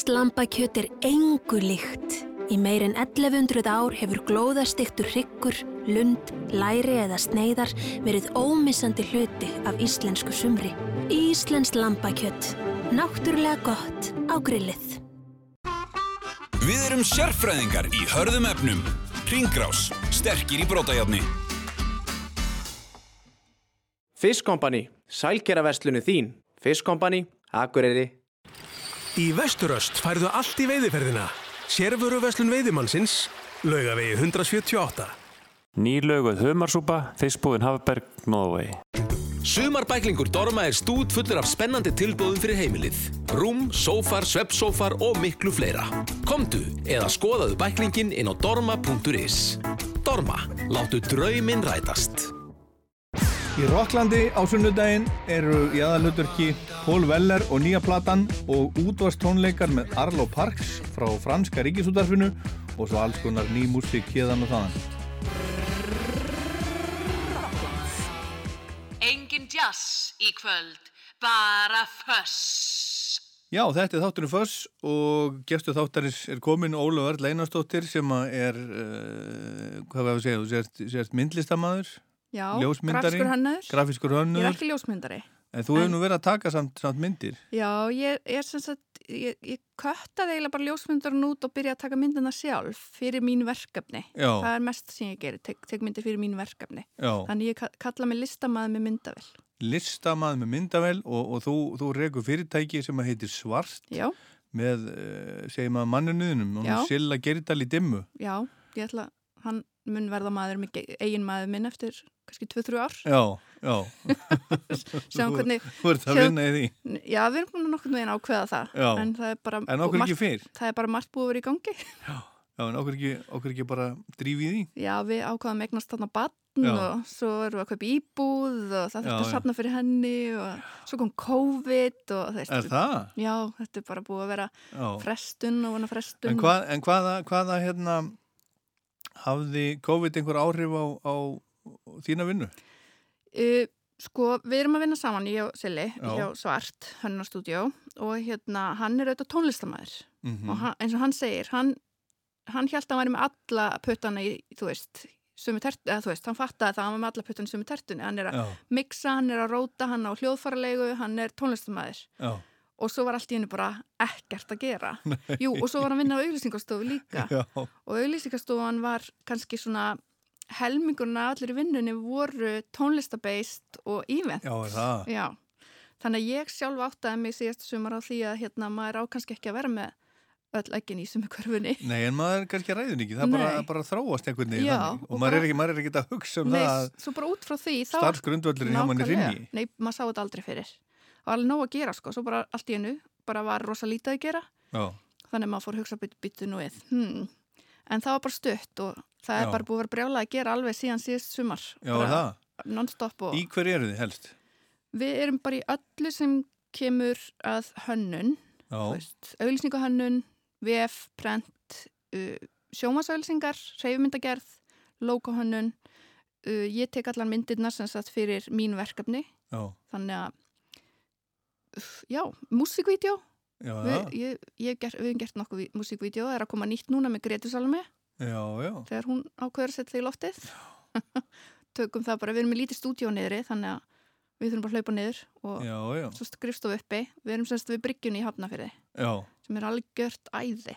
Íslenskt lambakjöt er engu líkt. Í meir en 1100 ár hefur glóðastiktur hryggur, lund, læri eða sneiðar verið ómissandi hluti af íslensku sumri. Íslenskt lambakjöt. Náttúrulega gott á grillið. Við erum sérfræðingar í hörðum efnum. Ringrás, sterkir í brótajárni. Fiskkompani, sælgeraverslunu þín. Fiskkompani, Akureyri. Í Vesturöst færðu allt í veiðiferðina. Sérvöruverslun veiðimannsins, laugavegi 178. Nýlauguð humarsúpa, fiskbúðin Hafberg, Nóðvegi. Sumarbæklingur Dorma er stút fullur af spennandi tilbúðum fyrir heimilið. Rúm, sófar, sveppsófar og miklu fleira. Komdu eða skoðaðu bæklingin inn á dorma.is. Dorma, láttu drauminn rætast. Í Rocklandi á sunnudaginn eru í aðalutverki Paul Weller og nýja platan og útvarstónleikar með Arlo Parks frá franska ríkisútarfinu og svo alls konar ný músík hérðan og þaðan. Engin jazz í kvöld, bara föss. Já, þetta er þátturinn Föss og gestu þáttarins er komin Ólaf Örl Einarstóttir sem er, uh, hvað var að segja, þú sért, sért myndlistamæður, Já, ljósmyndari, grafískur hönnuður. grafískur Ég hönnuður. er ekki ljósmyndari. En þú hefur nú verið að taka samt, samt myndir. Já, ég er sem sagt, ég, ég köttaði eiginlega bara ljósmyndarinn út og byrja að taka myndina sjálf fyrir mín verkefni. Já. Það er mest sem ég gerir, tek, tek myndir fyrir mín verkefni. Já. Þannig ég ka- kalla mig listamaður með myndavel. Listamæð með myndavel og, og þú, þú rekur fyrirtæki sem að heitir Svart Já. með, uh, segjum að mannunuðinum, Já. og Silla Gerdal í dimmu. Já, ég ætla, hann mun verða maður, eigin maður minn eftir kannski 2-3 ár. Já, já. Sjáum hvernig... Þú ert að vinna í því. Já, við erum búin að nokkur meginn ákveða það. Já. En það er bara... En okkur ekki fyrr? Það er bara margt búið að vera í gangi. Já, en okkur ekki, okkur ekki bara drífi í því? Já, við ákvaðum eignast þarna batn Já. og svo erum við að kaupa íbúð og það þurfti Já, að já. safna fyrir henni og svo kom COVID og Er það? Já, þetta er bara búið að vera Já. frestun og vana frestun. En, hvað, en hvaða, hvaða hérna hafði COVID einhver áhrif á, á þína vinnu? Uh, sko, við erum að vinna saman, ég og Silli, Já. hjá Svart, hönnarstúdjó og hérna, hann er auðvitað tónlistamæður Mhm. og hann, eins og hann segir, hann, hann held að hann væri með alla puttana í, þú veist, sumu tertu, eða þú veist, hann fattaði það að hann var með alla puttana í sumu tertunni, hann er að Já. mixa, hann er að róta, hann á hljóðfaralegu, hann er tónlistamæður Já. og svo var allt í hennu bara ekkert að gera. Nei. Jú, og svo var hann að vinna á auglýsingastofu líka Já. og auglýsingastofan var kannski svona helmingurna allir í vinnunni voru tónlistabeist og event. Já, það? Já. Þannig að ég sjálf áttaði mig síðast sumar á því að hérna maður á kannski ekki að vera með öll ekkin í sumu körfunni. Nei, en maður er kannski ræðin ekki, það bara, Nei. bara þróast einhvern veginn og og maður bara- er ekki, er að hugsa um Nei, það að svo bara út frá því þá... starfsgrundvöllurinn hjá manni rinni. Nei, maður sá þetta aldrei fyrir. Það var alveg nóg að gera sko, svo bara allt í hennu, bara var rosa lítið að gera. Já, Þannig að maður fór að hugsa byttu byt, nú við. Hmm. En það var bara stutt og það Já. er bara búið að vera brjála að gera alveg síðan síðast sumar. Já, Bara Non-stop og... í hverju eru þið helst? Við erum bara í öllu sem kemur að hönnun, Já, auðlýsingahönnun, VF, prent, uh, sjómasauðlýsingar, reyfmyndagerð, logohönnun. Uh, ég tek allar myndirnar sem sagt fyrir mín verkefni, já, þannig að, uff, já, músikvídeó. Við, ég, ég ger, við hefum gert nokkuð ví- músikvídeó, það er að koma nýtt núna með Gretu Salome, já, já. þegar hún ákveður að setja það í loftið. Tökum það bara, við erum í lítið stúdíó niðri, þannig að við þurfum bara að hlaupa niður og Já, já, svo skrifstofu uppi. Við erum semst við bryggjunni í Hafnafyrði já, sem er algjört æði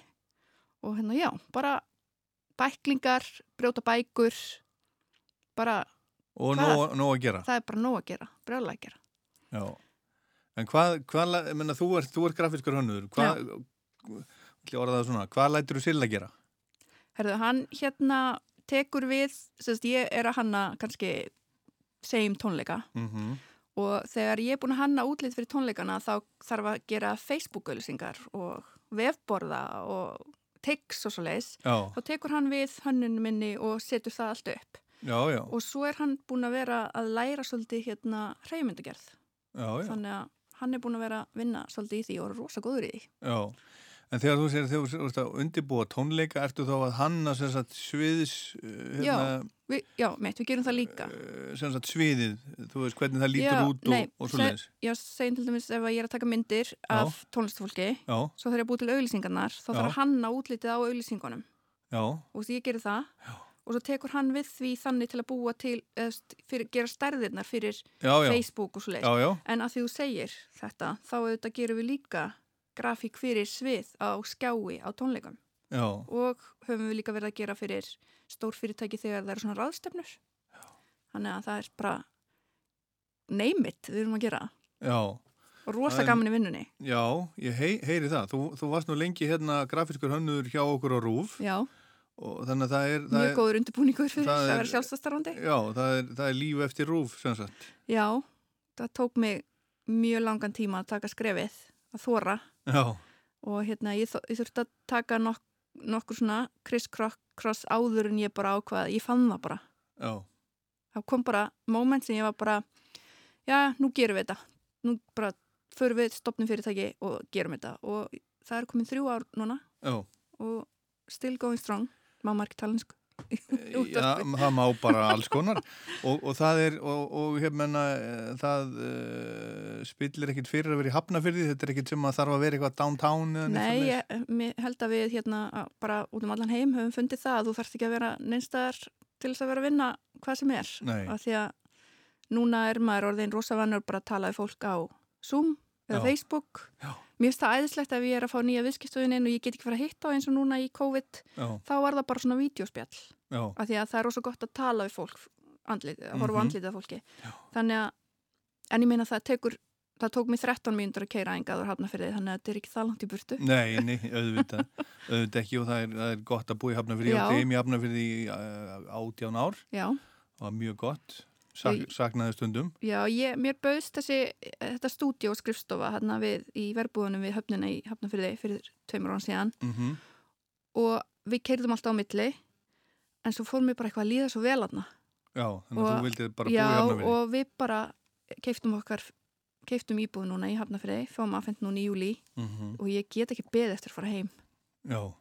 og hérna já, bara bæklingar, brjóta bækur bara og nóg, nóg að gera. það er bara nóg að gera, brjálega að gera Já, En hvað, hvað menna, þú ert, ert grafiskur hönnur, hvað, hvað lætur þú Silla gera? Herðu, hann hérna tekur við, sérst, ég er að hanna kannski segjum tónleika Mm og þegar ég er búin að hanna útlit fyrir tónleikana þá þarf að gera Facebook-auðlýsingar og vefborða og tics og svo leiðis. Þá tekur hann við hönnunum minni og setur það allt upp. Já, já, Og svo er hann búin að vera að læra svolítið hérna já, Þannig að hann er búin að vera að vinna svolítið í því og er rosa góður í því. já. En þegar þú segir þegar þú ert að undirbúa tónleika, ertu þá að hanna sagt sviðis, uh, hérna, Já, við, já, meitt, við gerum það líka. sem sagt sviðið, þú veist hvernig það lítur Já, út og, nei, og svo leiðis. Já, segjum til dæmis ef að ég er að taka myndir af tónlistafólki, svo þegar ég er búið til auðlýsingarnar, þá þarf að útlitið á auðlýsingunum. Já, Og því ég gerir það. Já. Og svo tekur hann við því þannig til að búa til, eða st- fyrir, gera stærðirnar fyrir Já. Facebook og svo leiðis. Já, já. En að því þú segir þetta, þá auðvitað gerum við líka grafík fyrir svið á skjái á tónleikum. já, Og höfum við líka verið að gera fyrir stór fyrirtæki þegar það eru svona ráðstefnur. Þannig að það er bara neymit við erum að gera. já. Og rosa gaman í vinnunni. Já, ég hei, heyri það. Þú, þú varst nú lengi hérna grafiskur hönnur hjá okkur á Rúf. Já, Og þannig að það er... Það mjög góður undirbúningur fyrir það að er- vera sjálfstastarfandi. Já, það er, það er líf eftir Rúf. Já, það tók mig mjög langan tíma að taka skrefið, að þóra. Já, Og hérna, ég, ég þurfti að taka nok nokkur svona criss-cross áður en ég bara ákvað. Ég fann það bara. já, Það kom bara moment sem ég var bara, já, nú gerum við þetta. Nú bara förum við stopnum fyrirtæki og gerum þetta. Og það er komin þrjú ár núna já. og still going strong. Má tala einsku. Já, það má bara alls konar og, og það er, og, og hefmenna það uh, spillir ekkit fyrir að vera í hafnafyrði þetta er ekkit sem að þarf að vera eitthvað downtown Nei, ég held að við hérna bara út um allan heim höfum fundið það að þú þarfst ekki að vera neinstæðar til þess að vera að vinna hvað sem er. Nei. Af því að núna er maður orðin rosa vannur bara að tala við fólk á Zoom eða Já. Facebook. Já. Mér finnst það æðislegt ef ég er að fá nýja viðskipstöðin inn og ég get ekki fara að hitta á eins og núna í COVID. Já. Þá er það bara svona vídeospjall. Af því að það er rosa gott að tala við fólk, andlit, að horfa á Mhm. andlitið af fólki. Já. Þannig að, en ég meina það tekur, það tók mig 13 mínútur að keira engaður hafnafyrði þannig að þetta er ekki það langt í burtu. Nei, nei, auðvitað, auðvitað ekki og það er, það er gott að búa í Hafnafyrði. Ég átti heim í Hafnafyrði í uh, átján ár. Já. Var mjög gott. Sak, saknaði stundum. Já, ég, mér bauðst þessi, þetta stúdíu og skrifstofa hérna við, í verbúðunum við höfnina í Hafnafyrði fyrir tveimur án síðan Mm og við keirðum alltaf á milli en svo fórum við bara eitthvað að líða svo vel aðna. Já, þannig að þú vildið bara já, í Hafnafyrði. og við bara keiftum okkar, keiftum íbúð núna í Hafnafyrði, fáum aðfend núna í júli Mhm. og ég get ekki beðið eftir að fara heim. Já,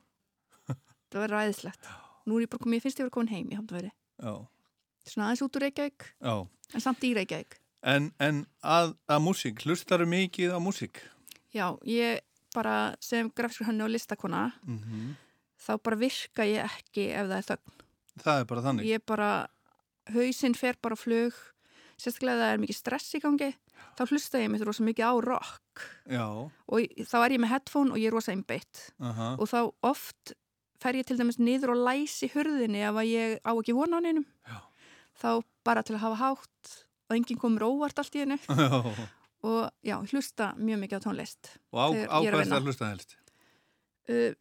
Það verður ræðislegt. Nú er ég bara komið, ég Svona aðeins út úr Reykjavík, já. en samt í Reykjavík. En, en að, að músík, hlustaru mikið á músík? Já, ég bara sem grafiskur hönnu og listakona Mm þá bara virka ég ekki ef það er þögn. Það er bara þannig. Ég bara, hausinn fer bara flug, sérstaklega það er mikið stress í gangi, þá hlusta ég mér rosa mikið á rock Já, og ég- þá er ég með headphone og ég er rosa einbeitt aha. og þá oft fer ég til dæmis niður og læsi hurðinni ef að ég á ekki vona á neinum. Já. Þá bara til að hafa hátt og enginn komur óvart allt í hennu og já, hlusta mjög mikið á tónlist. Og á, þegar á ég er að hlusta helst? Uh,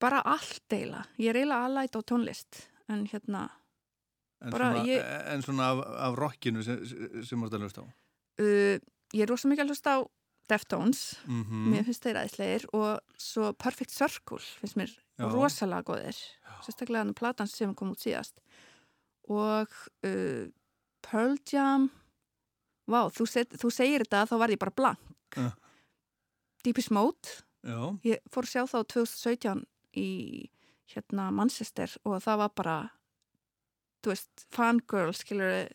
bara allt eiginlega. Ég er eiginlega aðlæt á tónlist en hérna En, svona, ég- en svona af, af rockinu sem, sem þú ert að hlusta á? uh, ég er rosa mikið að hlusta á Deftones, Mhm. mér finnst þeir aðeinslegir og svo Perfect Circle finnst mér Já. rosalega góðir sérstaklega hann platan sem kom út síðast og uh, Pearl Jam Vá, þú, set, þú segir þetta þá var ég bara blank Ja. Deepest Mode Já. ég fór að sjá þá 2017 í hérna Manchester og það var bara þú veist, fangirl skilur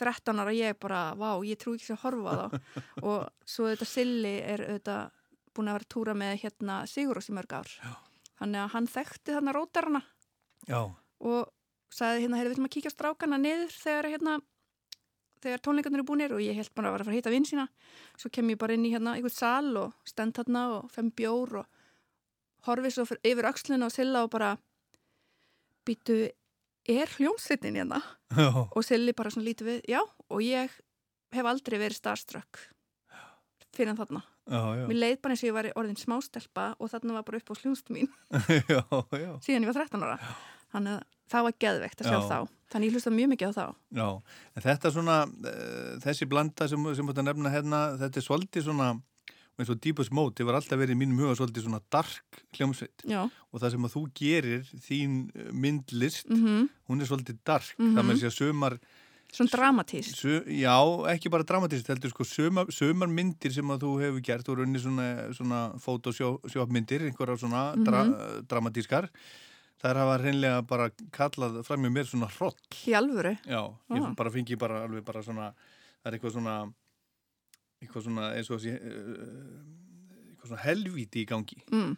13 ára ég bara, vá, ég trú ekki að horfa þá og svo þetta Silli er auðvitað búin að vera að túra með hérna Sigurós í mörg ár Já. þannig að hann þekkti þarna rótarana Já. og sagði hérna, heyrðu, við ætlum að kíkja strákana niður þegar hérna þegar tónleikarnir eru búinir og ég held bara að vera að fara að hitta vinn sína svo kem ég bara inn í hérna einhvern sal og stend þarna og fem bjór og horfi svo yfir öxluna og Silla og bara býtu, er hljómsveitin hérna? Já. og Silli bara svona lítið við, já og ég hef aldrei verið starstruck fyrir þarna Já, já. mér leið bara eins og ég var orðin smástelpa og þarna var bara upp á sljónst mín já. síðan ég var 13 ára þannig að það var geðveikt að sjá Já. þá þannig ég hlusta mjög mikið á þá Já, en þetta svona, uh, þessi blanda sem, sem búin að nefna hérna, þetta er svolítið svona, eins og Deepest Mode, það var alltaf verið í mínum huga svolítið svona dark hljómsveit Já. og það sem að þú gerir, þín eh, myndlist, Mhm. hún er svolítið dark, Mhm. það með sé að sömar Svona dramatíst Su, já, ekki bara dramatíst, heldur sko sömar, sömar myndir sem að þú hefur gert og raunni svona, svona fotosjópmyndir, einhverja svona dra, Mhm. dramatískar þær hafa hreinlega bara kallað fram með mér svona hroll í alvöru Já, ég Ah. bara fengi bara alveg bara svona, það er eitthvað svona eitthvað svona eins og þessi uh, eitthvað svona helvíti í gangi mm.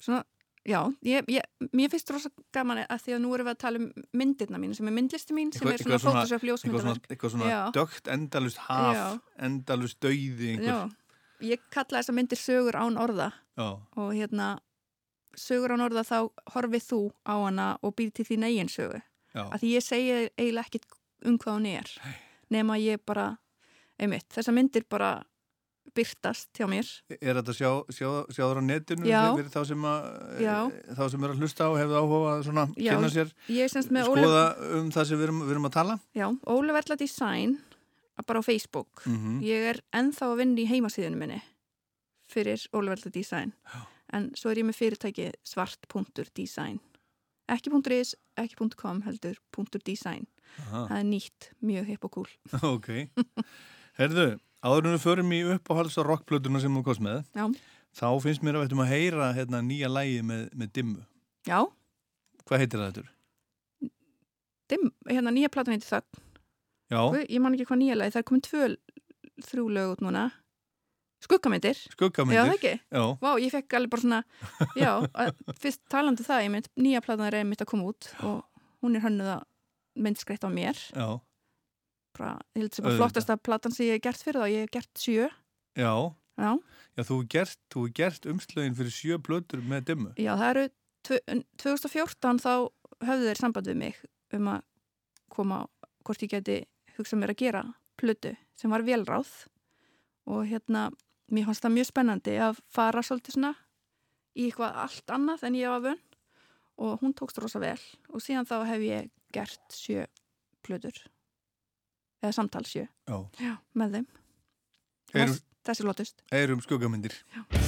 svona, já, ég, ég, mér finnst rosa gaman að því að nú erum við að tala um myndirna mín sem er myndlisti mín sem er svona Photoshop eitthvað svona, eitthvað svona dögt endalust haf, Já. endalust dauði einhver Já, ég kalla þessa myndir sögur án orða Já. og hérna sögur án orða þá horfið þú á hana og býr til þín eigin sögu. Já. að því ég segi eiginlega ekkit um hvað hún er nema ég bara einmitt, þessar myndir bara byrtast hjá mér. Er þetta sjá, sjá, sjáður á netinu fyrir þá sem, Já. þá sem er að hlusta og hefur áhuga að svona kynna sér? Skoða Ólaf- um það sem við erum, við erum að tala? Já, Ólaf Erla Design bara á Facebook. Mhm. ég er ennþá að vinna í heimasíðunum minni fyrir Ólaf Erla Design. Já. En svo er ég með fyrirtæki svart.design ekki .is, ekki .com heldur .design. Aha. það er nýtt, mjög hipp og cool Ok, herðu áður en við förum í uppáhalds og rockplötuna sem þú kost með Já. þá finnst mér að við ættum að heyra hérna, nýja lægi með, með dimmu. Já, Hvað heitir það þetta? dim, hérna nýja platan heitir Þögn. Já, ég man ekki hvað nýja lagi, það er komin tvö þrjú lög út núna Skuggamyndir Skuggamyndir. Já, það ekki? Já. Vá, ég fekk alveg bara svona Já, að, fyrst talandi um það, ég mynd nýja platan er einmitt að koma út og hún er hönnuð að myndskreitt á mér já, bara, ég held sem bara Auðvitað. flottasta platan sem ég hef gert fyrir það, ég hef gert sjö já Já, Já, þú hefur gert, gert umslögin fyrir sjö blötur með dimmu já það eru tvö- 2014 þá höfðu þeir samband við mig um að koma hvort ég geti hugsað mér að gera plötu sem var velráð og hérna, mér fannst það mjög spennandi að fara svolítið svona í eitthvað allt annað en ég var vönn og hún tókst rosa vel. Og síðan þá hef ég gert sjö plötur. Eða samtal sjö. Já. með þeim. Heyrum, þessi lótust heyrum skuggamyndir. Djúpt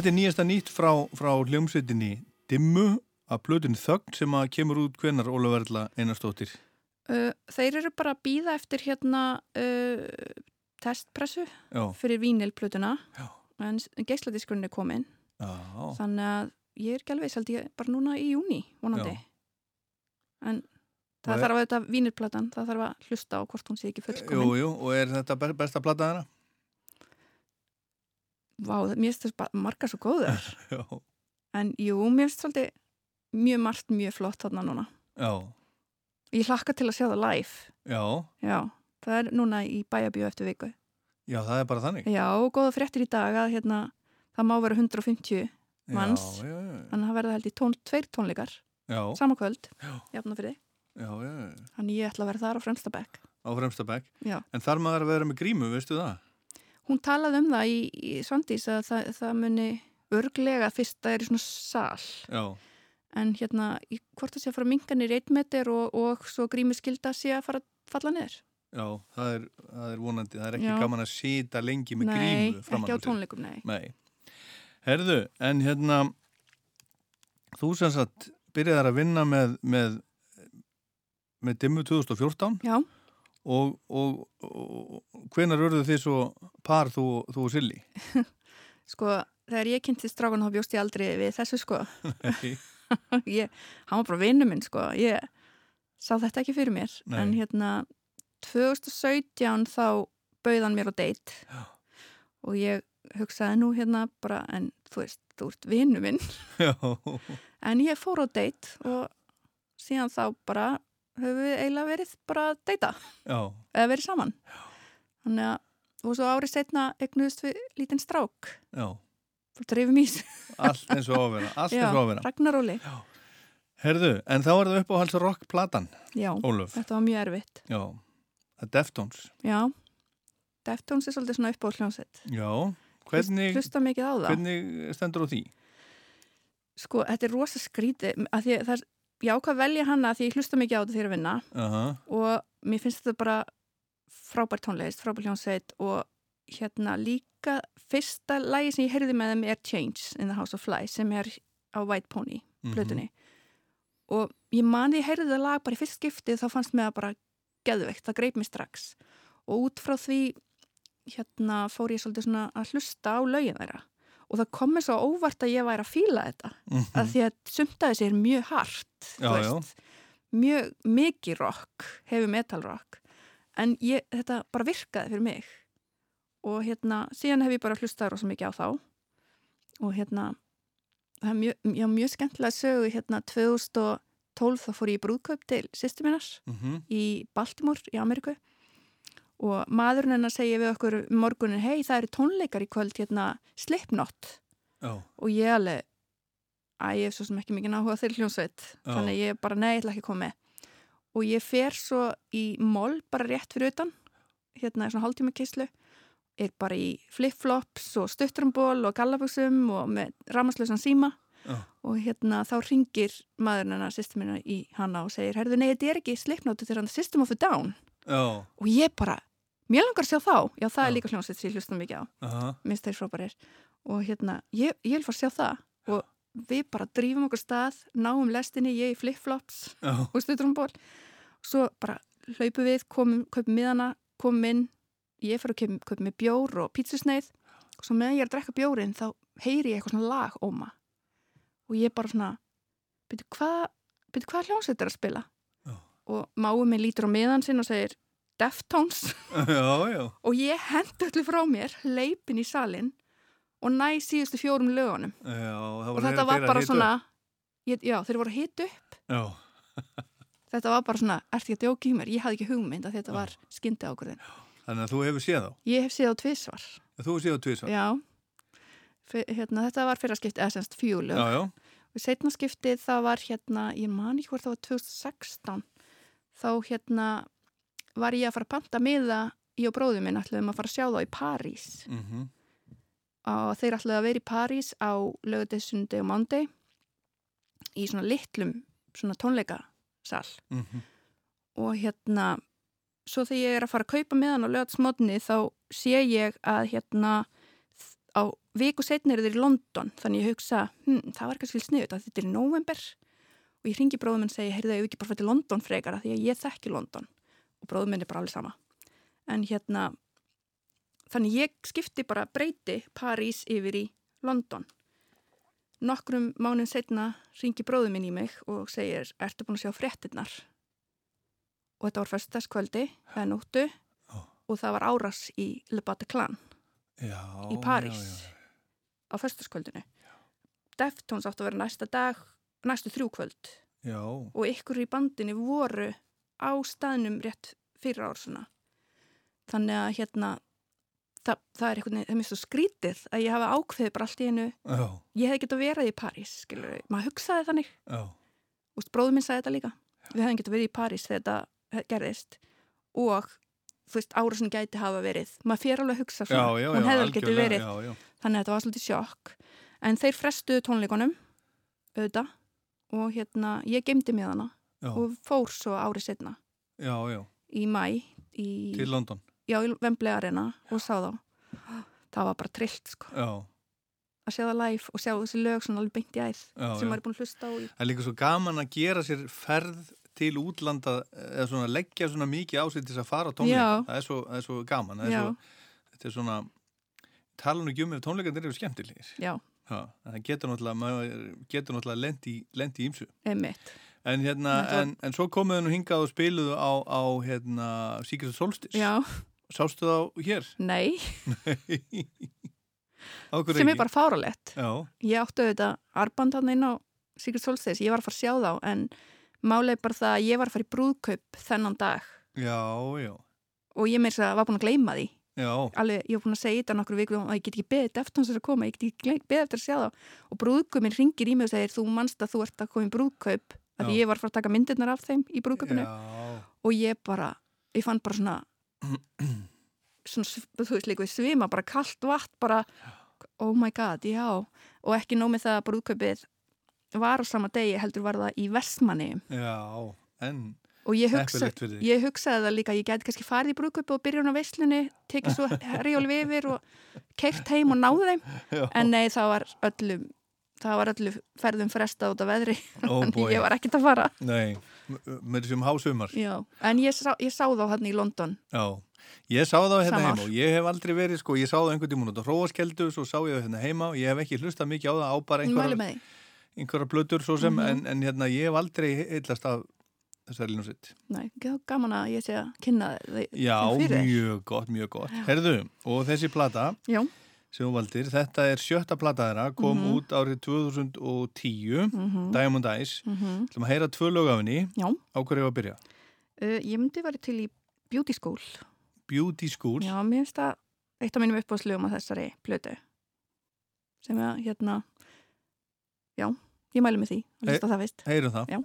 Þetta er nýjasta nýtt frá, frá hljómsveitinni Dimmu að plötun Þögn sem að kemur út hvenar Ólaverðla Einarstóttir. Uh, þeir eru bara að býða eftir hérna uh, testpressu Já. fyrir vínilplötuna en geisladiskurinn er komin Já. þannig að ég er ekki alveg held ég bara núna í júni vonandi Já. en Og það er- þarf að þetta vínilplatan það þarf að hlusta á hvort hún sé ekki fullkomin Jú, jú, og er þetta be- besta plata þeirra? Vá, mér finnst þess margar svo góður en jú, mér finnst svolítið mjög margt mjög flott þarna núna Já. ég hlakka til að sjá það live Já. já, það er núna í bæjabíu eftir viku Já, það er bara þannig. Já, og góða fréttir í dag að hérna, það má vera 150 manns Já, já, já. þannig að það verða held í tón, tveir tónleikar Já. sama kvöld, Já. jafna fyrir Já, já, já. þannig ég ætla að vera þar á fremsta bekk Á fremsta bekk. En þar maður að vera með grímu, veistu það? Hún talaði um það í, í Svandís að það, það muni örglega fyrst það er í svona sal Já. en hérna, í, hvort það sé að fara að minga niður einn meter og, og svo grími skilda sé að fara að falla niður Já, það er, það er vonandi. Það er ekki Já. gaman að sita lengi með Nei, grímu framan ekki á tónleikum, nei. Nei. Herðu, en hérna, þú sem sagt byrjaðar að vinna með, með, með dimmu 2014. Já. Og, og, og hvenar urðu þið svo par þú, þú og Silli? sko, þegar ég kynntist strákan þá bjóst ég aldrei við þessu sko. Ég, hann var bara vinnu minn sko. Ég sá þetta ekki fyrir mér. Nei. en hérna 2017 þá bauð hann mér á date. Já. og ég hugsaði nú hérna bara en þú veist, þú ert vinnu minn. En ég fór á date og síðan þá bara höfum við eiginlega verið bara að deyta Já. eða verið saman þannig að og svo árið setna egnuðist við lítinn strák Já. og dreifum í þessu. Allt eins og að vera. Ragnaróli. Herðu, en þá er það upp á hals rockplatan, Já, Ólöf. þetta var mjög erfitt. Já, það er Deftones. Já, Deftones er svolítið svona upp á hljónsett. Já, hvernig, Hlusta mikið á það. hvernig stendur á því? Sko, þetta er rosa skrítið, að því að það er, ég ákvað að velja hana að því ég hlusta mikið á þetta þegar ég að vinna. Aha. og mér finnst þetta bara frábær tónleist, frábær hljónsett og hérna líka fyrsta lagi sem ég heyrði með þeim er Change in the House of Flies sem er á White Pony Mhm. plötunni. Og ég man því ég heyrði það lag bara í fyrst skiptið þá fannst mér það bara geðveikt, það greip mér strax. Og út frá því hérna fór ég svolítið svona að hlusta á lögin þeirra og það kom mér svo óvart að ég væri að fíla þetta Mhm. að því að sumt að þessi er mjög hart Já, já. mjög mikið rock hefur metal rock en ég, þetta bara virkaði fyrir mig og hérna síðan hef ég bara hlustað rosa mikið á þá og hérna það er mjög, já, mjög skemmtilega sögu hérna 2012 þá fór ég í brúðkaup til sýstu minnars Mhm. í Baltimore í Ameríku og maðurinn hennar segja við okkur um morgunin hei það eru tónleikar í kvöld hérna Slipknot Já. og ég alveg að ég hef svo sem ekki mikið náhuga þeirri hljónsveit Já. þannig ég bara nei, ég ætla ekki að koma með og ég fer svo í mól bara rétt fyrir utan hérna er svona hálftíma keislu er bara í flip-flops og stuttrumból og gallabuxum og með ramaslösan síma Já. og hérna þá ringir maðurinn hennar sýstum minna í hana og segir herðu nei, þetta er ekki slipnóti þegar hann System of a Down Já. og ég bara, mér langar að sjá þá. Já það er líka hljómsveit sem ég hlustum mikið á. Aha. minnst þeir frábærir og hérna, ég, ég vil fara að sjá það. Og við bara drífum okkur stað náum lestinni, ég í flip-flops Já. og stuttrumból svo bara hlaupum við, komum, kaupum miðana komum inn, ég fyrir að kaupum, kaupum með bjór og pítsusneið og svo meðan ég er að drekka bjórin þá heyri ég eitthvað svona lag óma. Og ég bara svona byrju hvað byrju hvað hljómsveit er að spila? Og máum minn lítur á miðan sinn og segir Deftones. Já, já. og ég hendi öllu frá mér leipin í salin og næ síðustu fjórum lögunum. Já, og þetta var bara svona ég, já, þeir voru að hita upp. Þetta var bara svona, ertu ekki að djóka í mér ég hafði ekki hugmynd að þetta var skyndi ákvörðin Þannig að þú hefur séð þá. ég hef séð á tvísvar Þú hefur séð á tvisvar. já. Hérna, þetta var fyrra skipti, eða semst já. og setna skipti það var hérna, ég man ekki hvort það var 2016 þá hérna var ég að fara að panta miða ég og bróðum minn ætluðum að fara að sjá þá í París. Mhm. og þeir ætluðu að vera í París á lögadegi, sundi og mándi í svona litlum svona tónleikasal. Mhm. og hérna svo þegar ég er að fara að kaupa með hann á lögatsmotni þá sé ég að hérna á viku setni eru þeir í London. Þannig ég hugsa, hm, það var kannski sniðut að þetta er í november og ég ringi bróðum og segi, heyrðu, ég ekki bara fyrir London frekar af því að ég þekki London og bróðum minn er bara alveg sama. En hérna þannig ég skipti bara breyti París yfir í London. Nokkrum mánuðin setna ringi bróðum minn í mig og segir, ertu búin að sjá fréttinnar og þetta var fyrstaskvöldi eða nóttu og það var árás í Le Bataclan Já, í París á fyrstaskvöldinu Deftones átti að vera næsta dag næstu þrjú kvöld. Já, og ykkur í bandinu voru á staðnum rétt fyrir ár svona. Þannig að hérna það, það er eitthvað, það er mjög svo skrítið að ég hafa ákveðið bara allt í einu já, ég hef getað verið í París skilur, maður hugsaði þannig. Já, og bróður minn sagði þetta líka. Við hefum getað verið í París þegar þetta gerðist. Og þú veist, árasun gæti hafa verið. Maður fyrir alveg að hugsa já, svona. Já, hún já, hefði alveg getið verið. já, já. þannig að þetta var svolítið sjokk. En þeir frestuðu tónleikunum auðvitað. Og hérna ég gemdi mig hana Já. og fór svo árið setna já, já, í mæ í, til London já, í Wembley Arena og sá þá það var bara trillt sko Já, að sjá það live og sjá þessi lög svona alveg beint í æð Já, sem já. maður er búin að hlusta á í það er líka svo gaman að gera sér ferð til útlanda eða svona leggja svona mikið ásett til þess að fara á tónleika, Já. það er svo, það er svo gaman er Já. svo, þetta er svona tala nú ekki um tónleikandir eru skemmtilegir Já. En það getur náttúrulega getur náttúrulega lendi, lendi í ýmsu Einmitt. En hérna, en, en svo komuðu nú hingað og spiluðu á, á hérna, Secret Solstice. Já. Sástu þá hér? Nei, Ákveður sem er bara fáralett Já, ég átti auðvitað arband hann inn á Secret Solstice, ég var að fara að sjá þá en málega bara það að ég var að fara í brúðkaup þennan dag. Já, já, og ég meir að var búin að gleyma því. Já, alveg, ég var búin að segja þetta nokkur viku og ég get ekki beðið eftir hans að koma, ég get ekki beðið eftir að sjá þá. Og brúðkaupin ringir í mig og segir þú manst að þú ert að koma í brúðkaup að ég var að fara að taka myndirnar af þeim í já, og ég bara, ég fann bara svona svona, sv- þú veist líka við svima, bara kallt vatn bara, oh my god, já. Og ekki nómið það að brúðkaupið var á sama degi, heldur var það í Vestmanni. Já, en og ég, hugsa, ég hugsaði það líka ég gæti kannski farið í brúðkaupi og byrja hún á veislunni tekið svo herjólf yfir og keirt heim og náðu þeim. Já. en nei, það var öllum það var öllu ferðum frestað út af veðri Oh ég var ekkert að fara Nei, með þessum hásumar Já. en ég sá, ég sá þá hann í London Já, ég sá það hérna Sama heima og ég hef aldrei verið, sko, ég sá það einhvern tímun út á hróaskeldu, svo sá ég það hérna heima og ég hef ekki hlustað mikið á það á bara því. einhverja blötur svo sem, Mhm. en, en hérna ég hef aldrei heillast af þessari ljónsitt. Nei, þá gaman að ég sé að kynna þau Já, mjög gott, mjög gott. Herðu, og þessi plata Já. Sem þú valdir, þetta er sjötta plata þeirra, kom Mhm. út árið 2010, Mhm. Diamond Eyes. Mhm. Þú maður heyra tvö lög af henni. Á hverju að byrja? uh, ég myndi verið til í Beauty School Beauty School. Já, mér finnst það eitt af mínum uppáðslugum á þessari plötu sem að hérna já, ég mæli með því að hlusta á það fyrst Heyrum það. Já.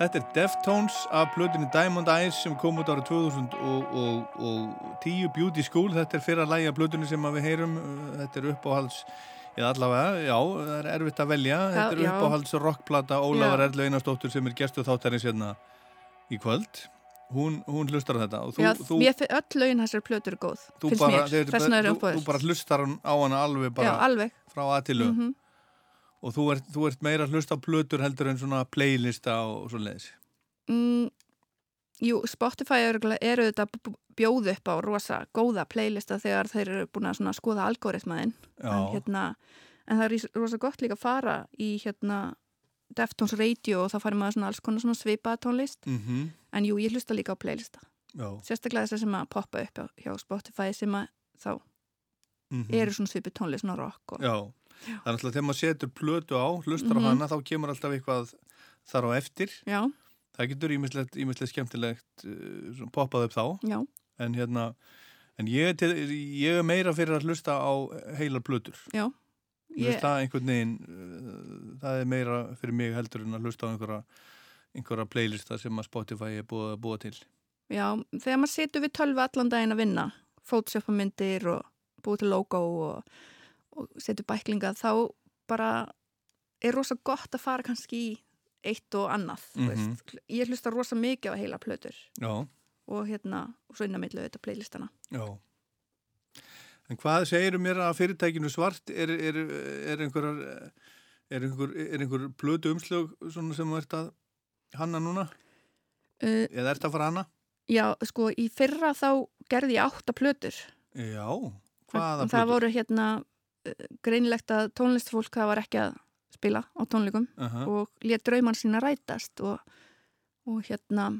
Þetta er Deftones af plötunni Diamond Eyes sem kom út árið 2010 Beauty School. Þetta er fyrra lægi af plötunni sem við heyrum. Þetta er uppáhalds, eða allavega, já, það er erfitt að velja. Já, Þetta er já. uppáhalds rockplata. Erlu Einarsdóttur sem er gestu þáttarins hérna í kvöld. Hún, hún hlustar þetta þú, Já, þú, mér fi- öll lögin þessar plötur er góð, þú finnst bara, mér. Þess vegna er þú, uppáðið. þú bara hlustar á hana alveg bara Já, alveg. frá aðtilu. Mhm. Og þú ert, þú ert meira að hlusta á plötur heldur en svona playlista og svo leiðis. Mm, jú, Spotify eru, eru þetta bjóðu upp á rosa góða playlista þegar þeir eru búin að svona skoða algoritmaðinn. En, hérna, en það er rosa gott líka að fara í hérna Deftones Radio og þá farir maður svona alls konar svona svipaða tónlist. Mhm. En jú, ég hlusta líka á playlista. Já. Sérstaklega þessar sem að poppa upp hjá- Spotify sem að þá Mhm. eru svona svipið tónlist, svona rock og... Já, það er alltaf þegar maður setur plötu á, hlustar Mhm. á hana, þá kemur alltaf eitthvað þar á eftir. Já. Það getur ímislegt skemmtilegt uh, poppað upp þá. Já. En hérna, en ég, til, ég er meira fyrir að hlusta á heilar plötur. Já. Ég- það einhvern veginn, uh, það er meira fyrir mig heldur en að hlusta á einhverja, einhverja playlista sem að Spotify er búið að búa til. Já, þegar maður situr við tölvu allan daginn að vinna, fótsjöfa myndir og búið til logo og, og setur bæklinga, þá bara er rosa gott að fara kannski í eitt og annað. Mm Mhm. Ég hlusta rosa mikið á heila plötur Já, og hérna, og svo innan millu þetta playlistana. já. En hvað segirum mér að fyrirtækinu svart er, er, er einhverjar er einhver, er einhver plötu umslög sem þú ert að hanna núna? Uh, Eða ert að fara hanna? já, sko, í fyrra þá gerði ég átta plötur. Já, hvaða Og það voru hérna greinilegt að tónlistfólk það var ekki að spila á tónleikum Aha. og let drauman sína rætast og, og hérna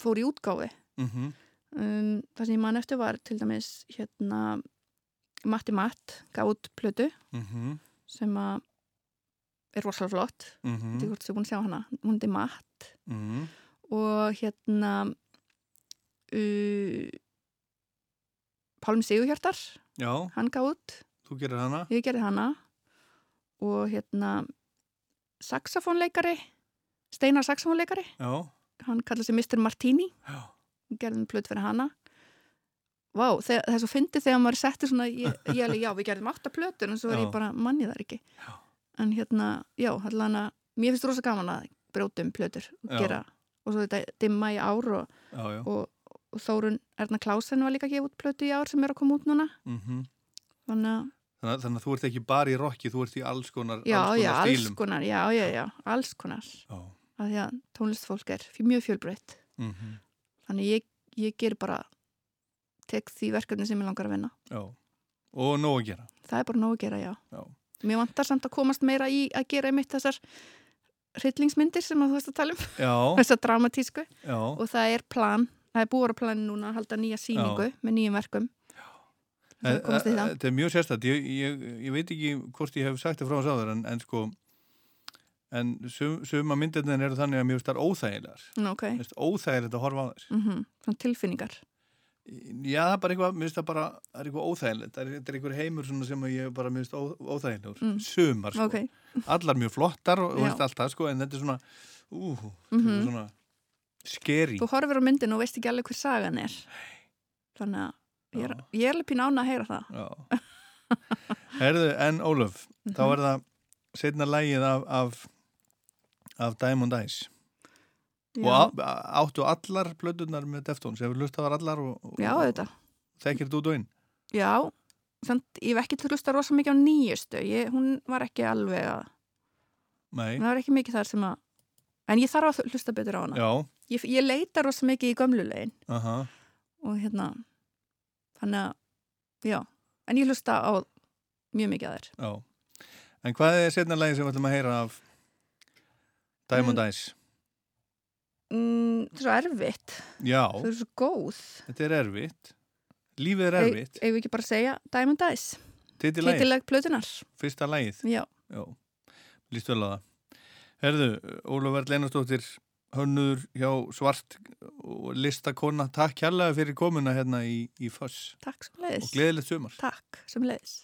fór í útgáfi Mhm. um, það sem ég man eftir var til dæmis hérna Matti Matt gaf út plötu Mhm. sem að er rosalega flott Mhm. þetta er hvort sem búin að sjá hana hún er Matt og hérna uh, Pálm Sigurhjartar Já, hann gaf út þú gerir hana. ég gerði hana og hérna saxofónleikari Steinar saxofónleikari Já, hann kallaði sig Mr. Martini Já. gerðum plut fyrir hana Vá, það, það er svo fyndið þegar maður settir svona, ég, ég alveg, já, við gerðum átta plötur en svo er ég bara, manni það ekki já. en hérna, já, að mér finnst rosa gaman að brjóta um plötur og Já. gera, og svo þetta dimma í ár og, Já, já. og, og Þórun Erna Klásen var líka að gefa út plötu í ár sem er að koma út núna Mhm. þannig að, Þannig, þannig að þú ert ekki bara í rocki, þú ert í alls konar, já, alls já, konar alls stílum. konar já, já, já, alls konar Já. því að tónlistfólk er mjög fjölbreytt Mhm. þannig ég, ég ger bara tek því verkefni sem ég langar að vinna Já, og nóg að gera. það er bara nóg að gera, já. Já. Mér vantar samt að komast meira í að gera einmitt þessar hryllingsmyndir sem þú veist að tala um. Já. Þessar dramatísku. Já. Og það er plan, það er plani núna að halda nýja síningu Já. með nýjum verkum. En- Það komast í það. Þetta er mjög sérstætt, ég, ég, ég veit ekki hvort ég hef sagt það frá þess áður en, en sko en sum, suma myndirna eru þannig að mjög starf óþægilegar Nú, ok. Mér finnst óþægilegt að horfa á þess Mm Svona tilfinningar. Já, það er bara eitthvað, mér finnst það bara það er eitthvað óþægilegt, það er, þetta er einhver heimur sem ég bara mér finnst óþægilegur Mm. sumar, sko, Ok. allar mjög flottar og, veist allt það, sko, en þetta er svona ú, þetta Mhm. er svona skeri Þú horfir á myndinu og veist ekki alveg hver sagan er. Þannig að ég er, ég er alveg pín ána að heyra það. Herðu, en Ólöf, þá Mhm. er það setna lægið af, af, af Diamond Eyes. Já. Og áttu allar plötunar með Deftones, hefur hlustað var allar og, og, Já, auðvitað. þekkir út og inn? Já, samt, ég hef ekki til að hlusta rosa mikið á nýjustu. Ég, hún var ekki alveg að, Nei. hún var ekki mikið þar sem að, en ég þarf að hlusta betur á hana. Já. Ég, ég leita rosa mikið í gömlulegin Aha. og hérna, þannig að, já, en ég hlusta á mjög mikið að þér. Já. En hvað er setna lægið sem við ætlum að heyra af Diamond Mm. Eyes? Mm, það er svo erfitt. Já. Það er svo góð. Þetta er erfitt. Lífið er erfitt. Við ekki bara segja Diamond Eyes? Titillæg plötunar. Fyrsta lægið? Já. Já. Lýst vel á það. Herðu, Ólaf Verð Leinastóttir, hönnuður hjá Svart og listakonna. Takk kærlega fyrir komuna hérna í, í Foss. Takk sem leiðis. Og gleðilegt sumar. Takk sem leiðis.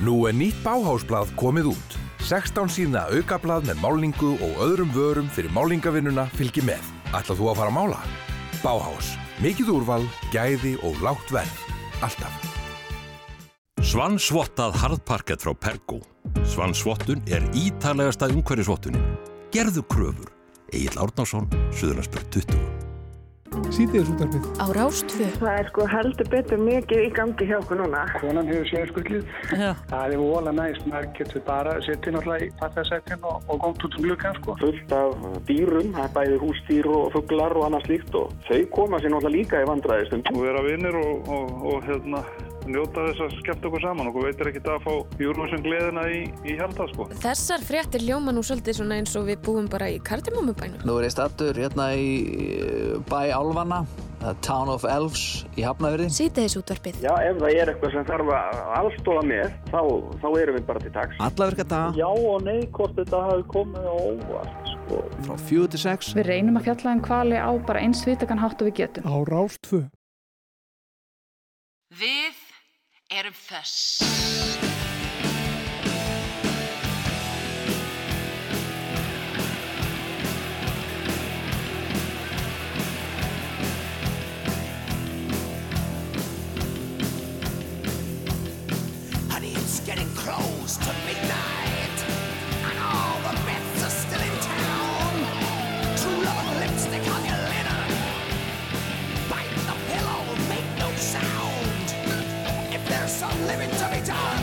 Nú er nýtt báhásblað komið út. 16 síðna aukablað með málningu og öðrum vörum fyrir málningavinnuna fylgir með. Ætlað þú að fara að mála? Báhás. Mikið úrval, gæði og lágt verð. Alltaf. Svansvottað harðparkett frá Pergo. Svansvottun er ítalegasta umhverjusvottunin. Gerðu kröfur. Egil Árnásson, Suðurlandsbjörn 20. Sýtiðis útarpið. Á Rástfö. Það er sko heldur betur mikið í gangi hjá okkur núna. Konan hefur séð skullið. Það er vola næst. Maður getur bara setið náttúrulega í fattasættin og, og gótt út um glukkan sko. Fullt af dýrum, það er bæði húsdýr og fugglar og annað slíkt og þau koma sér náttúrulega líka í vandræðistum. og vera vinnir og, og, og hérna, njóta þess að skemmta okkur saman okkur veitir ekki að fá Eurovision gleðina í, í hjarta sko. Þessar fréttir ljóma nú svolítið svona eins og við búum bara í kardimómubænum. Nú er ég stattur hérna í eh, bæ Álfanna, það er Town of Elves í Hafnafjörði. Sýtiðis útvarpið. Já, ef það er eitthvað sem þarf að aðstóða með, þá, þá erum við bara til taks. Alla virka daga. Já og nei, hvort þetta hafi komið á óvart sko. Frá 4 til 6. Við reynum að fjalla um hvali á bara eins vitakan hátt og við getum. Á Rástfö. Við Honey, it's getting close to midnight, living to be done,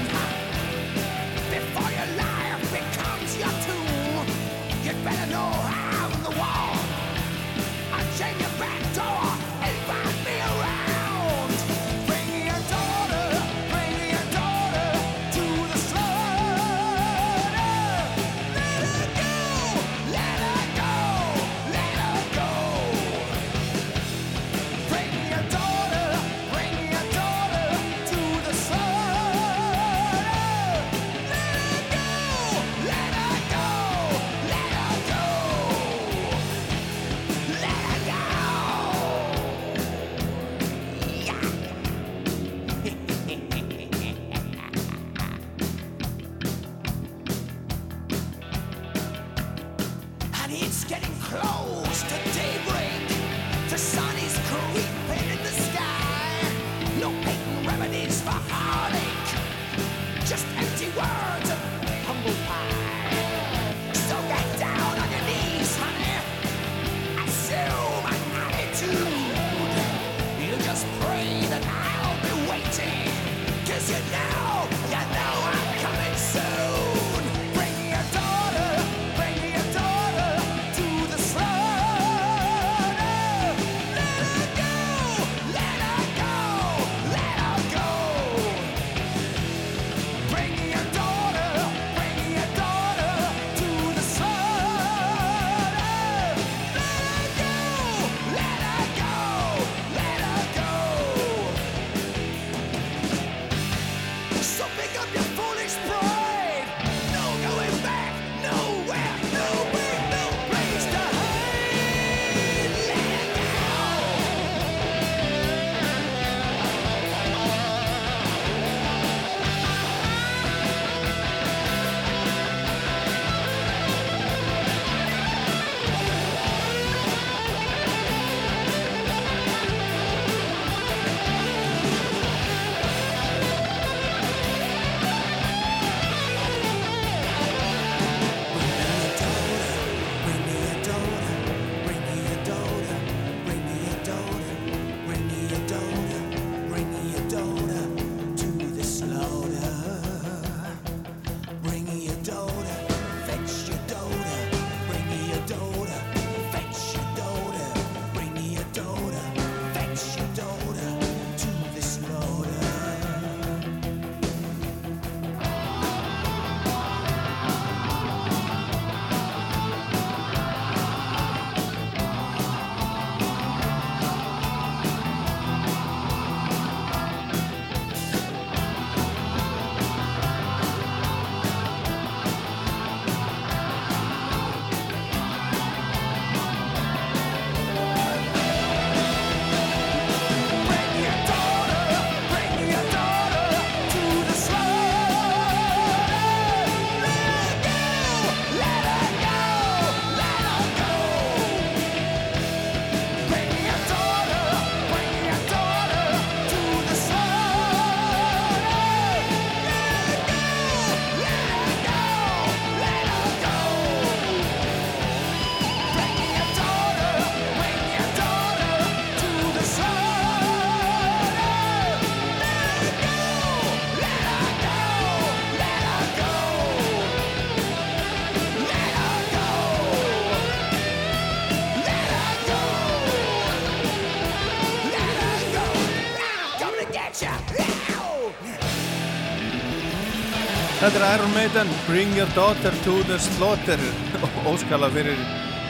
Þetta er Iron Maiden, Bring Your Daughter to the Slaughter. Óskala fyrir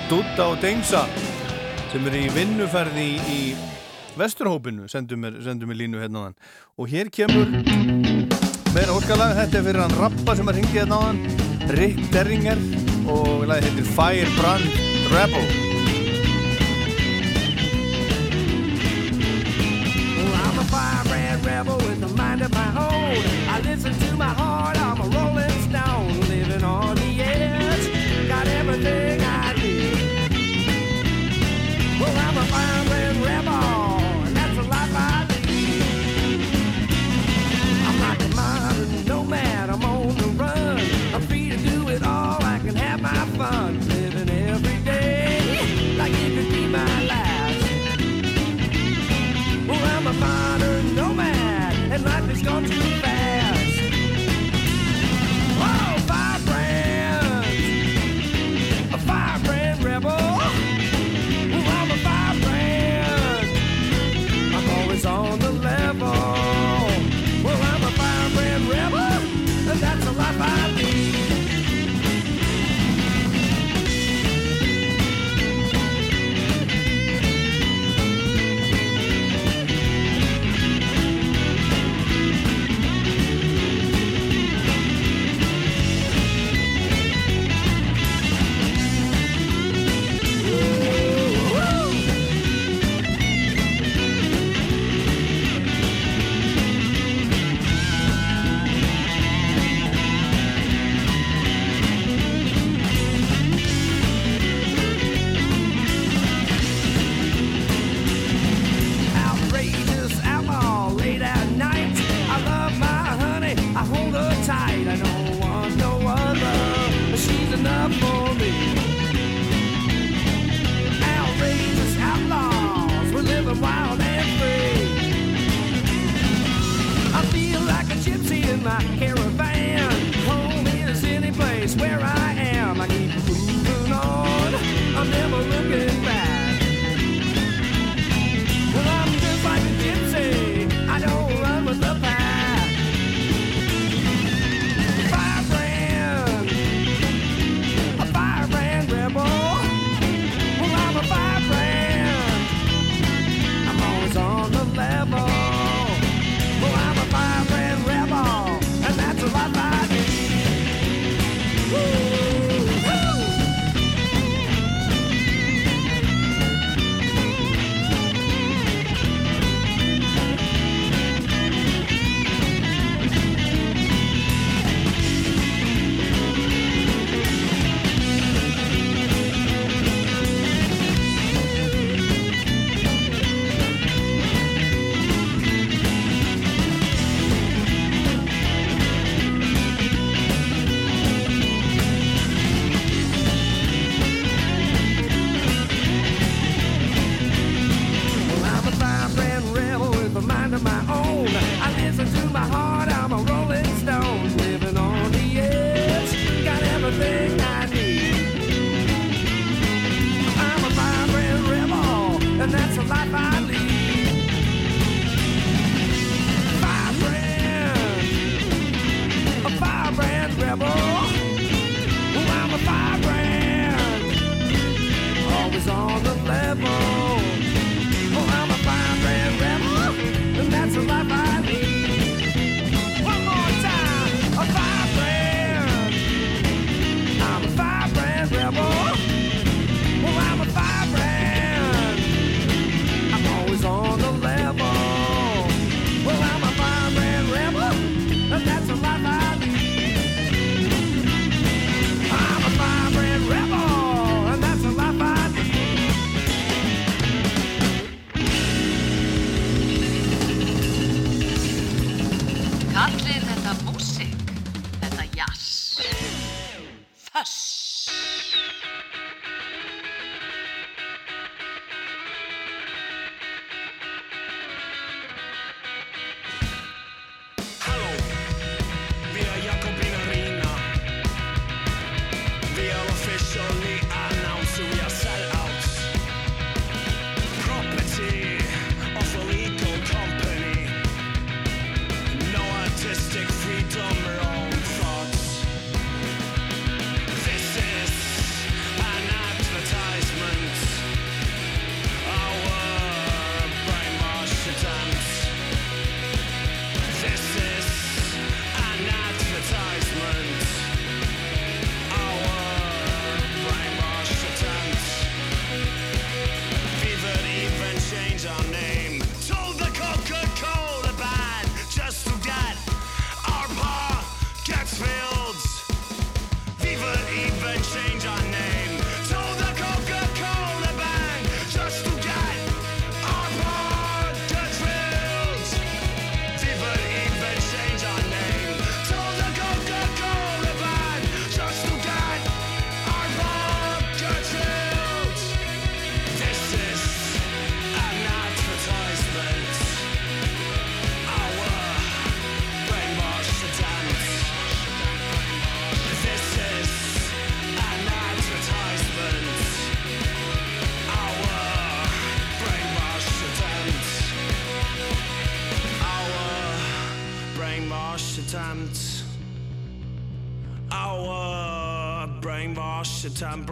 Dutta og Dengsa sem er í vinnuferði í, vesturhópinu sendum mér línu hérna á hann og hér kemur meira óskala, þetta er fyrir hann Rappa sem að ringi hérna á hann Rick Derringer og lagi heitir Firebrand Rebel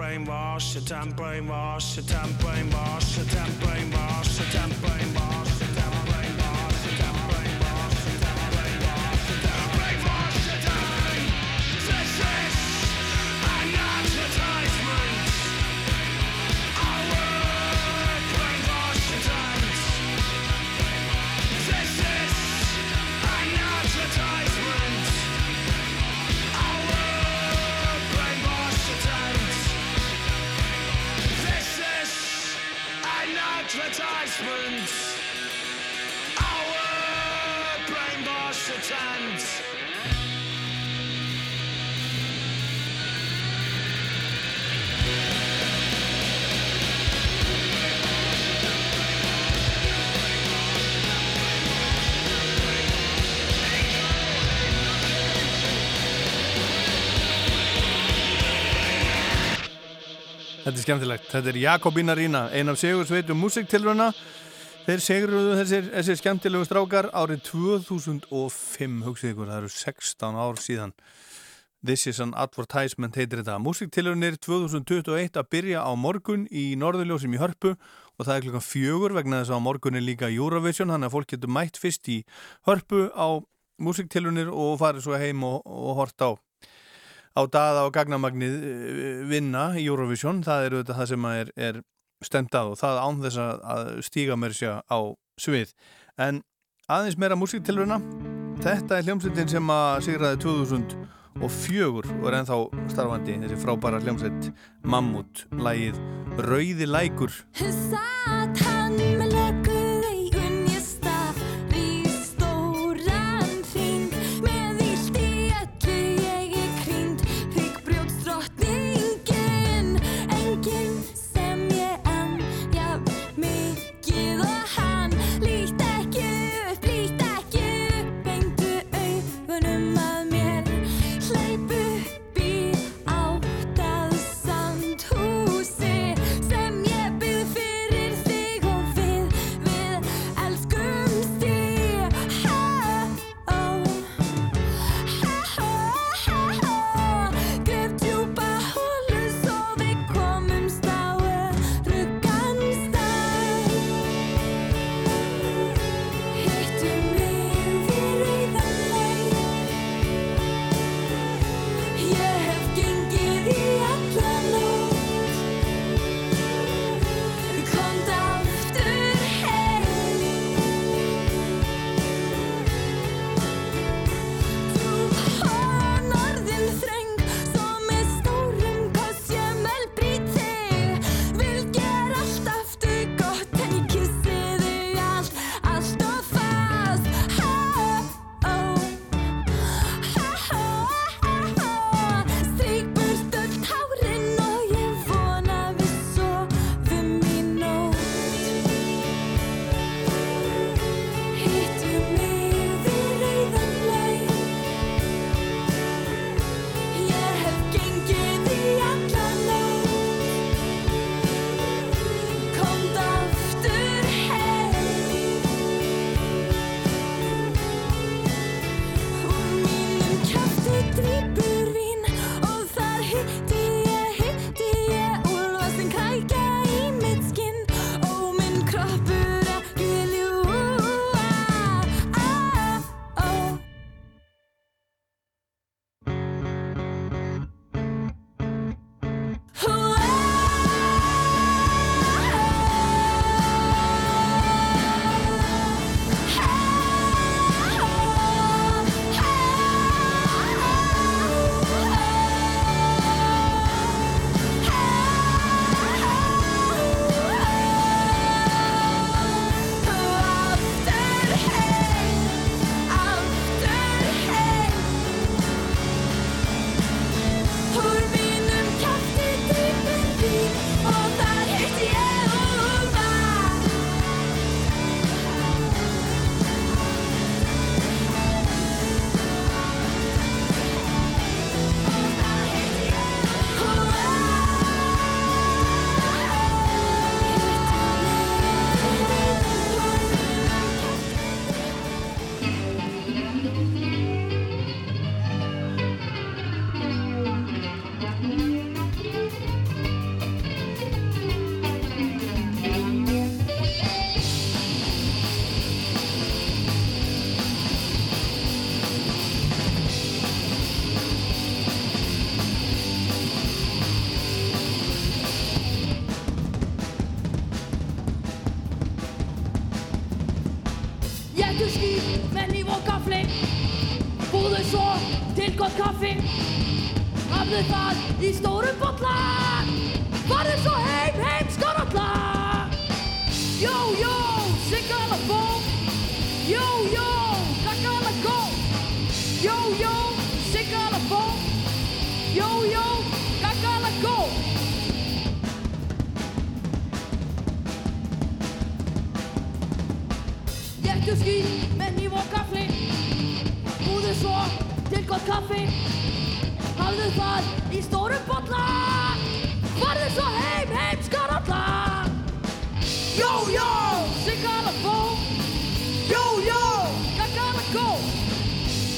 brainwashed, shit, I'm brainwashed, shit, I'm brainwashed, shit, I'm. Skemmtilegt. Þetta er Jakobína Rína, ein af sigursveitum músiktilruna. Þeir segruðu þessir, þessir skemmtilegu strákar árið 2005, hugsið ykkur, það eru 16 ár síðan. This is an advertisement heitir þetta. Músiktilrunir 2021 að byrja á morgun í Norðurljósum í Hörpu og það er klukkan fjögur vegna þess að á morgun er líka Eurovision, þannig að fólk getur mætt fyrst í Hörpu á músiktilrunir og farið svo heim og, og hort á á daða og gagnamagnið eh, vinna í Eurovision, það er auðvitað það sem er, er stemt að og það án þess að, stíga mér sér á svið. En aðeins meira músiktilruna, þetta er hljómsveitin sem að sigraði 2004 og er ennþá starfandi, þessi frábæra hljómsveit Mammut, lægið Rauði lækur. Satt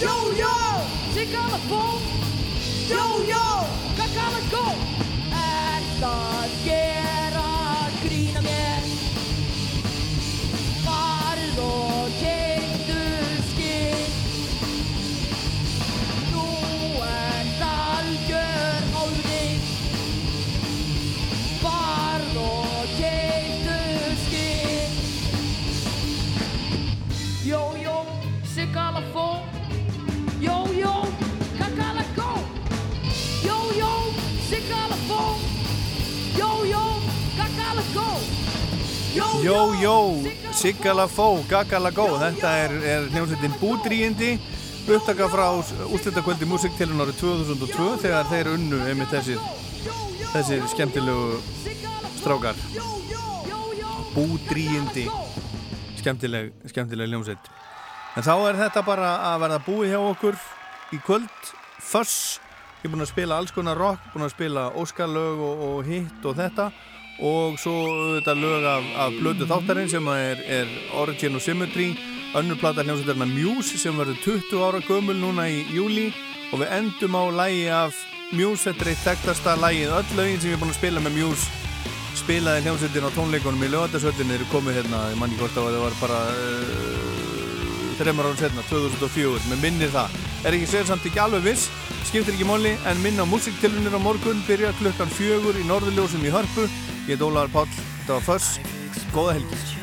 Jó, jó, sigala bó Jó, jó, gagala gó Ert að gera grína Jó, jó, Sigala Fó, Gagala Gó. Þetta er, er hljómsveitin Búdríindi upptaka frá úrslutakvöldi músiktilun árið 2002 þegar þeir unnu einmitt þessir þessir skemmtilegu strákar. Búdríindi skemmtileg, skemmtileg hljómsveit. En þá er þetta bara að verða búið hjá okkur í kvöld Fuss, ég er búin að spila alls konar rock, búin að spila Óskarlög og, og hitt og þetta og svo þetta lög af, af blödu þáttarinn sem er, er Origin og Symmetry. Önnur plata hljómsveitarna Muse sem verður 20 ára gömul núna í júli og við endum á lægi af Muse, þetta er eitt þekktasta lægið öll lögin sem ég er búin að spila með Muse spilaði hljómsveitin á tónleikunum í lögatarsvöldinu eru komið hérna, ég manni hvort að það var bara uh, þreymar ára setna 2004, með minnir það. Er ekki segir samt ekki alveg viss skiptir ekki móli, en minna músiktilunir á morgun byrja klukkan fjögur í Norðurljósum í Hörpu. Ég er Ólaður Páll, þetta var Föss góða helgi